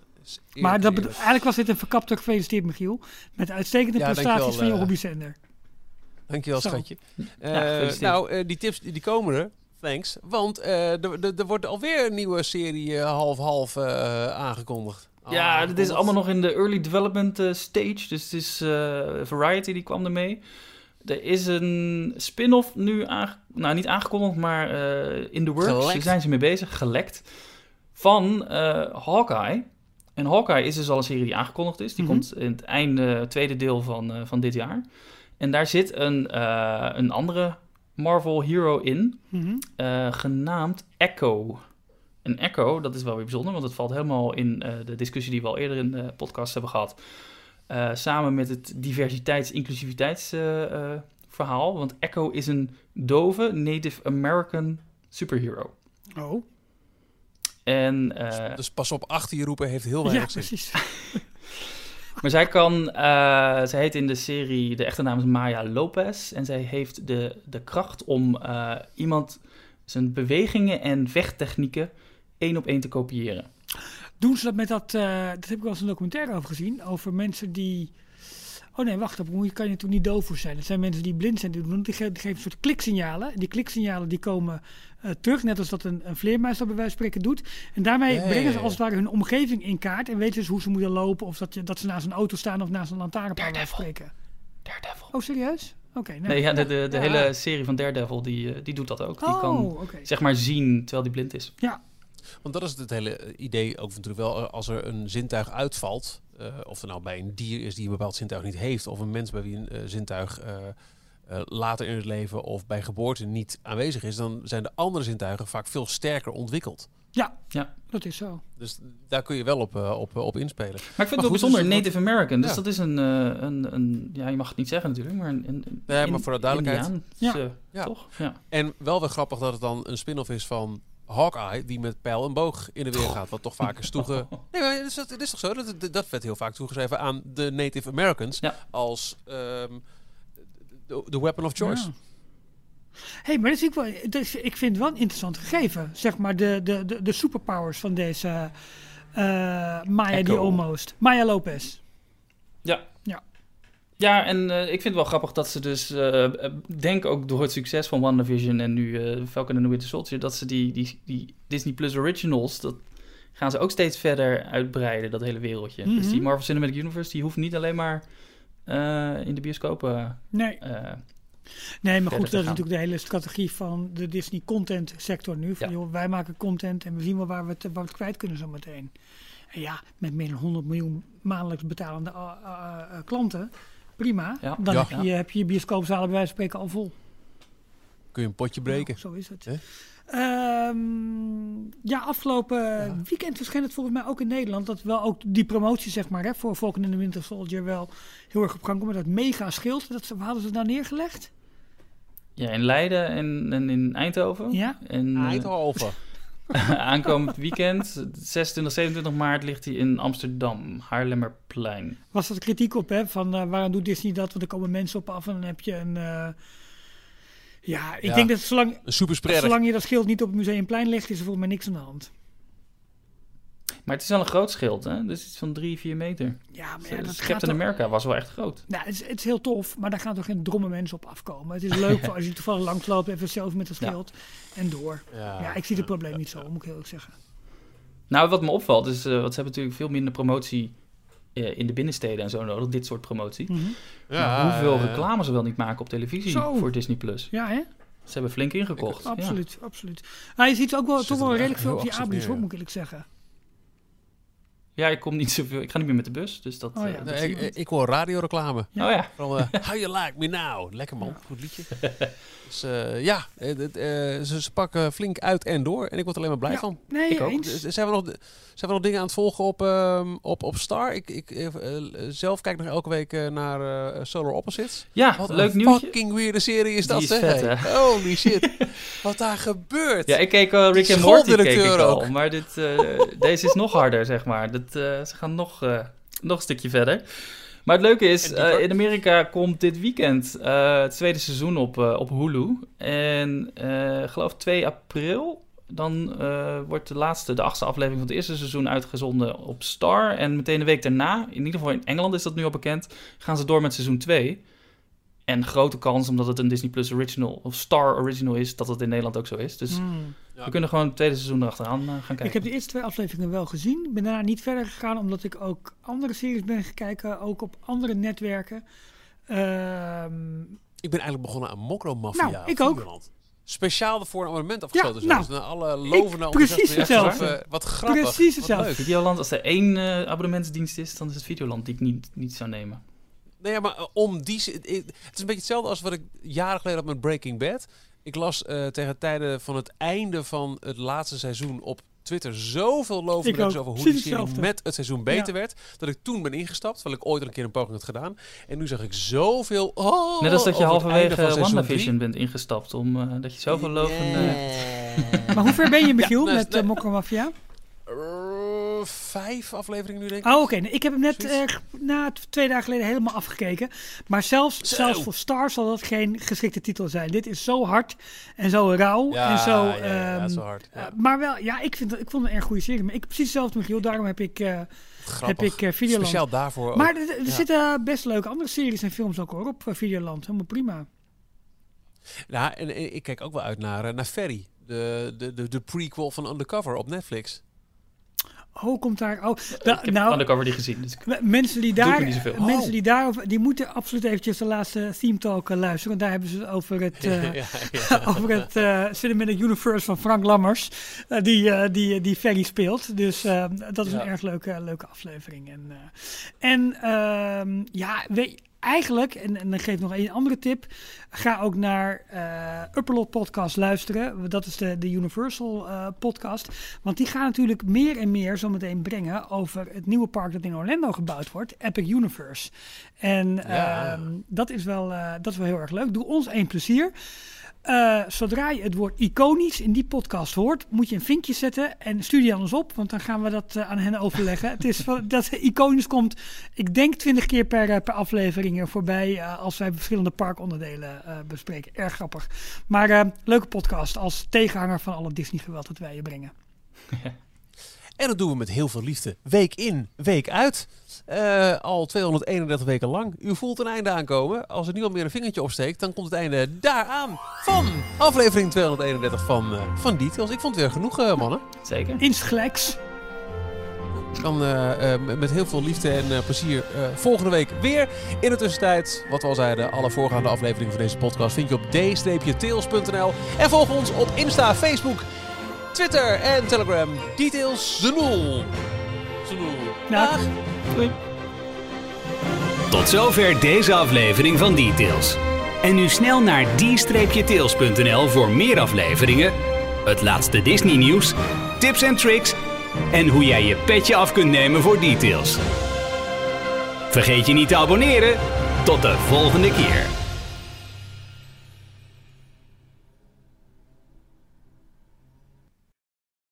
Maar dat eigenlijk was dit een verkapte gefeliciteerd Michiel. Met de uitstekende Ja, prestaties van je eh, hobbyzender. Dankjewel, Zo. schatje. Eh, gefeliciteerd. nou, eh, die tips die komen er. Thanks. Want eh, er- wordt alweer een nieuwe serie eh, half-half eh, aangekondigd. Ja, het is Aangekondigd. allemaal nog in de early development eh, stage. Dus het is eh, Variety die kwam ermee. Er is een spin-off nu aange nou, niet aangekondigd, maar eh, in de works. Gelekt. Daar zijn ze mee bezig, gelekt. Van eh, Hawkeye. En Hawkeye is dus al een serie die aangekondigd is. Die Mhm. komt in het einde, tweede deel van, eh, van dit jaar. En daar zit een, eh, een andere Marvel hero in. Mhm. eh, genaamd Echo. En Echo, dat is wel weer bijzonder, want het valt helemaal in de discussie die we al eerder in de podcast hebben gehad. Eh, samen met het diversiteits-inclusiviteitsverhaal. want Echo is een dove Native American superhero. Oh, En, eh, Dus pas op, achter je roepen heeft heel ja, weinig zin. precies. <laughs> Maar zij kan, eh, zij heet in de serie, de echte naam is Maya Lopez. En zij heeft de, de kracht om eh, iemand zijn bewegingen en vechttechnieken één op één te kopiëren. Doen ze dat met dat, eh, dat heb ik wel eens een documentaire over gezien, over mensen die... Oh nee, wacht, daar moet- kan je natuurlijk niet doof voor zijn. Dat zijn mensen die blind zijn, die, doen, die, ge- die geven een soort kliksignalen. Die kliksignalen die komen eh, terug, net als dat een, een vleermuis dat bij wijze van spreken doet. En daarmee Ja, ja, brengen ze ja. als het ware hun omgeving in kaart en weten ze hoe ze moeten lopen of dat, je, dat ze naast een auto staan of naast een lantaarnpaal spreken. Daredevil. Oh, serieus? Oké, nou. Nee, ja, de, de, de Ja. hele serie van Daredevil, die, eh, die doet dat ook. Die oh, kan, zeg maar, zien terwijl die blind is. Want dat is het hele idee ook natuurlijk wel. Als er een zintuig uitvalt, eh, of er nou bij een dier is die een bepaald zintuig niet heeft, of een mens bij wie een eh, zintuig eh, later in het leven of bij geboorte niet aanwezig is, dan zijn de andere zintuigen vaak veel sterker ontwikkeld. Ja, Ja. dat is zo. Dus daar kun je wel op, op, op inspelen. Maar ik vind het wel goed, bijzonder, dus Native American. Dus Ja. dat is een, een, een, ja, je mag het niet zeggen natuurlijk, maar een, een Nee, maar voor de duidelijkheid. Ja. Ja. Toch? Ja. En wel weer grappig dat het dan een spin-off is van Hawkeye, die met pijl en boog in de weer gaat. Wat toch vaak is toege... <laughs> Nee, maar het is, het is toch zo? Dat, dat- werd heel vaak toegeschreven aan de Native Americans Ja. als ehm, de, de weapon of choice. Ja. hey, maar dat vind ik, wel, dat is- ik vind het wel een interessant gegeven. Zeg maar de, de, de, de superpowers van deze eh Maya Echo. die almost. Maya Lopez. Ja. Ja. Ja, en eh, ik vind het wel grappig dat ze dus, eh, denk ook door het succes van WandaVision en nu eh Falcon and the Winter Soldier, dat ze die, die, die Disney Plus Originals, dat gaan ze ook steeds verder uitbreiden, dat hele wereldje. Dus Mhm. die Marvel Cinematic Universe, die hoeft niet alleen maar eh, in de bioscopen... Nee, nee maar goed, dat is natuurlijk de hele strategie van de Disney content sector nu. Van, Ja. joh, wij maken content en we zien wel waar we het, waar we het kwijt kunnen zo meteen. En ja, met meer dan 100 miljoen maandelijks betalende klanten, prima. Ja. Dan Ja. Heb, je, heb je je bioscoopzalen bij wijze van spreken al vol. Kun je een potje breken. Nou, zo is het. Ehm, ja, afgelopen weekend verscheen het volgens mij ook in Nederland. Dat wel ook die promotie, zeg maar, hè, voor Falcon in the Winter Soldier wel heel erg op gang komt. Met dat mega schild. Dat, ze- waar hadden ze het nou neergelegd? ja, in Leiden en, en in Eindhoven. Ja. En, eh, Eindhoven. <laughs> aankomend weekend, 26, 27 maart, ligt hij in Amsterdam, Haarlemmerplein. Was dat kritiek op, hè? Van eh, waarom doet Disney dat? Want er komen mensen op af en dan heb je een... eh, ja, ik Ja. denk dat zolang, Een superspreader. zolang je dat schild niet op het Museumplein legt, is er volgens mij niks aan de hand. Maar het is wel een groot schild, hè? Dus iets van 3, 4 meter. Ja, maar ja, dat Captain toch- America was wel echt groot. Nou, het is, het is heel tof, maar daar gaan toch geen dromme mensen op afkomen. Het is leuk <laughs> voor als je toevallig langs loopt, even zelf met Ja. schild en door. Ja, ik zie het probleem niet zo, moet ik heel eerlijk zeggen. Nou, wat me opvalt is, eh want ze hebben natuurlijk veel minder promotie eh, in de binnensteden en zo nodig, dit soort promotie. Mhm. Maar hoeveel reclame ze wel niet maken op televisie Zo. voor Disney+. Plus. Ja, hè? Ze hebben flink ingekocht. ja. Absoluut, absoluut. Nou, je ziet ook wel, toch wel redelijk veel op je absurd abonnees, hoor, ja. moet ik eerlijk zeggen. Ja, ik kom niet zoveel. Ik ga niet meer met de bus, dus dat. Oh ja. eh, dat Nee, zie ik, hoor radioreclame. Ja. Oh ja. Van, eh, <laughs> How you like me now? Lekker man, goed liedje. <laughs> Dus eh, ja, het, ze, ze pakken flink uit en door. En ik word er alleen maar blij Ja. van. Nee, Ik ook. eens. Z- Zijn we, nog, zijn we nog dingen aan het volgen op, ehm, op, op Star? Ik, ik zelf kijk nog elke week naar Solar Opposites. Ja, Wat leuk een nieuwtje. fucking weirde serie is dat, zeg. hè? Holy shit. <laughs> Wat daar gebeurt. Ja, ik keek al Rick en Morty keek ik al, maar dit, eh, deze is nog harder, zeg maar. Dat, eh, ze gaan nog, eh, nog een stukje verder. Maar het leuke is, eh, in Amerika komt dit weekend het tweede seizoen op, op Hulu. En geloof 2 april, dan wordt de laatste, de achtste aflevering van het eerste seizoen uitgezonden op Star. En meteen de week daarna, in ieder geval in Engeland is dat nu al bekend, gaan ze door met seizoen 2. En grote kans, omdat het een Disney Plus Original of Star Original is, dat het in Nederland ook zo is. Dus Hmm. we kunnen gewoon het tweede seizoen erachteraan eh, gaan kijken. Ik heb de eerste twee afleveringen wel gezien. Ik ben daarna niet verder gegaan, omdat ik ook andere series ben gaan kijken, ook op andere netwerken. Ehm, Ik ben eigenlijk begonnen aan Mokro Mafia. Nou, ik ook. Videoland. Speciaal voor een abonnement afgesloten. nou, dus na alle lovende precies enthousiaste hetzelfde. eh, Wat grappig. Precies hetzelfde. Videoland, als er één eh, abonnementsdienst is, dan is het Videoland die ik niet, niet zou nemen. Nee, ja, maar eh, om die... Het is een beetje hetzelfde als wat ik jaren geleden had met Breaking Bad. Ik las eh, tegen tijden van het einde van het laatste seizoen op Twitter zoveel ook. over hoe die serie hetzelfde. met het seizoen beter werd. Dat ik toen ben ingestapt, terwijl ik ooit al een keer een poging had gedaan. En nu zag ik zoveel... Oh, Net als dat je halverwege WandaVision bent ingestapt, om, eh, dat je zoveel lovende... Maar hoe ver ben je, Michiel, nee, met nee. uh, Mokka Mafia? Vijf afleveringen nu, denk ik. Oh, oké. Nee, ik heb hem net eh, na twee dagen geleden helemaal afgekeken. Maar zelfs, Zo. zelfs voor Star zal dat geen geschikte titel zijn. Dit is zo hard en zo rauw Ja, en zo... ja, ja, ja, ehm, zo hard. Eh, maar wel, ja, ik, vind, ik vond het een erg goede serie. Maar ik precies hetzelfde, Michiel. Daarom heb ik, eh, heb ik Videoland. Speciaal daarvoor ook. Maar er, er zitten best leuke andere series en films ook hoor, op Videoland. Helemaal prima. Ja, en, en ik kijk ook wel uit naar, naar Ferry. De, de, de, de prequel van Undercover op Netflix. Oh, komt daar... Oh, da- ik heb nou, Undercover die gezien, dus Mensen die daar, niet mensen Oh. die daarover, die moeten absoluut eventjes de laatste theme talk eh, luisteren. Want daar hebben ze het over het, <laughs> eh, ja, ja. <laughs> over het eh, Cinematic Universe van Frank Lammers, eh, die, eh, die, die Ferry speelt. Dus eh, dat is Ja. een erg leuke, leuke aflevering. En, eh, en ehm, ja, weet, eigenlijk, en, en dan geef ik nog een andere tip, ga ook naar eh Upperlot podcast luisteren. Dat is de, de Universal eh, podcast. Want die gaan natuurlijk meer en meer zometeen brengen over het nieuwe park dat in Orlando gebouwd wordt, Epic Universe. En Ja. ehm, dat, is wel, eh, dat is wel heel erg leuk. Doe ons één plezier. Eh, zodra je het woord iconisch in die podcast hoort, moet je een vinkje zetten en stuur die aan ons op, want dan gaan we dat eh, aan hen overleggen. het is van, <laughs> dat iconisch komt, ik denk twintig keer per, eh, per aflevering er voorbij als wij verschillende parkonderdelen bespreken. Erg grappig. Maar leuke podcast als tegenhanger van alle Disney geweld dat wij je brengen. <laughs> En dat doen we met heel veel liefde. Week in, week uit. Eh, al 231 weken lang. U voelt een einde aankomen. Als er niemand meer een vingertje opsteekt, dan komt het einde daaraan. Van aflevering 231 van, eh, van Details. Ik vond het weer genoeg, eh, mannen. zeker. Insgelijks. Dan eh, eh, met heel veel liefde en eh, plezier eh, volgende week weer. In de tussentijd, wat we al zeiden, alle voorgaande afleveringen van deze podcast vind je op d-tails.nl. En volg ons op Insta, Facebook, Twitter en Telegram. Details Zenoel. Zenoel. Nou, Dag. doei. Tot zover deze aflevering van Details. En nu snel naar d-tails.nl voor meer afleveringen, het laatste Disney nieuws, tips en tricks en hoe jij je petje af kunt nemen voor Details. Vergeet je niet te abonneren. Tot de volgende keer.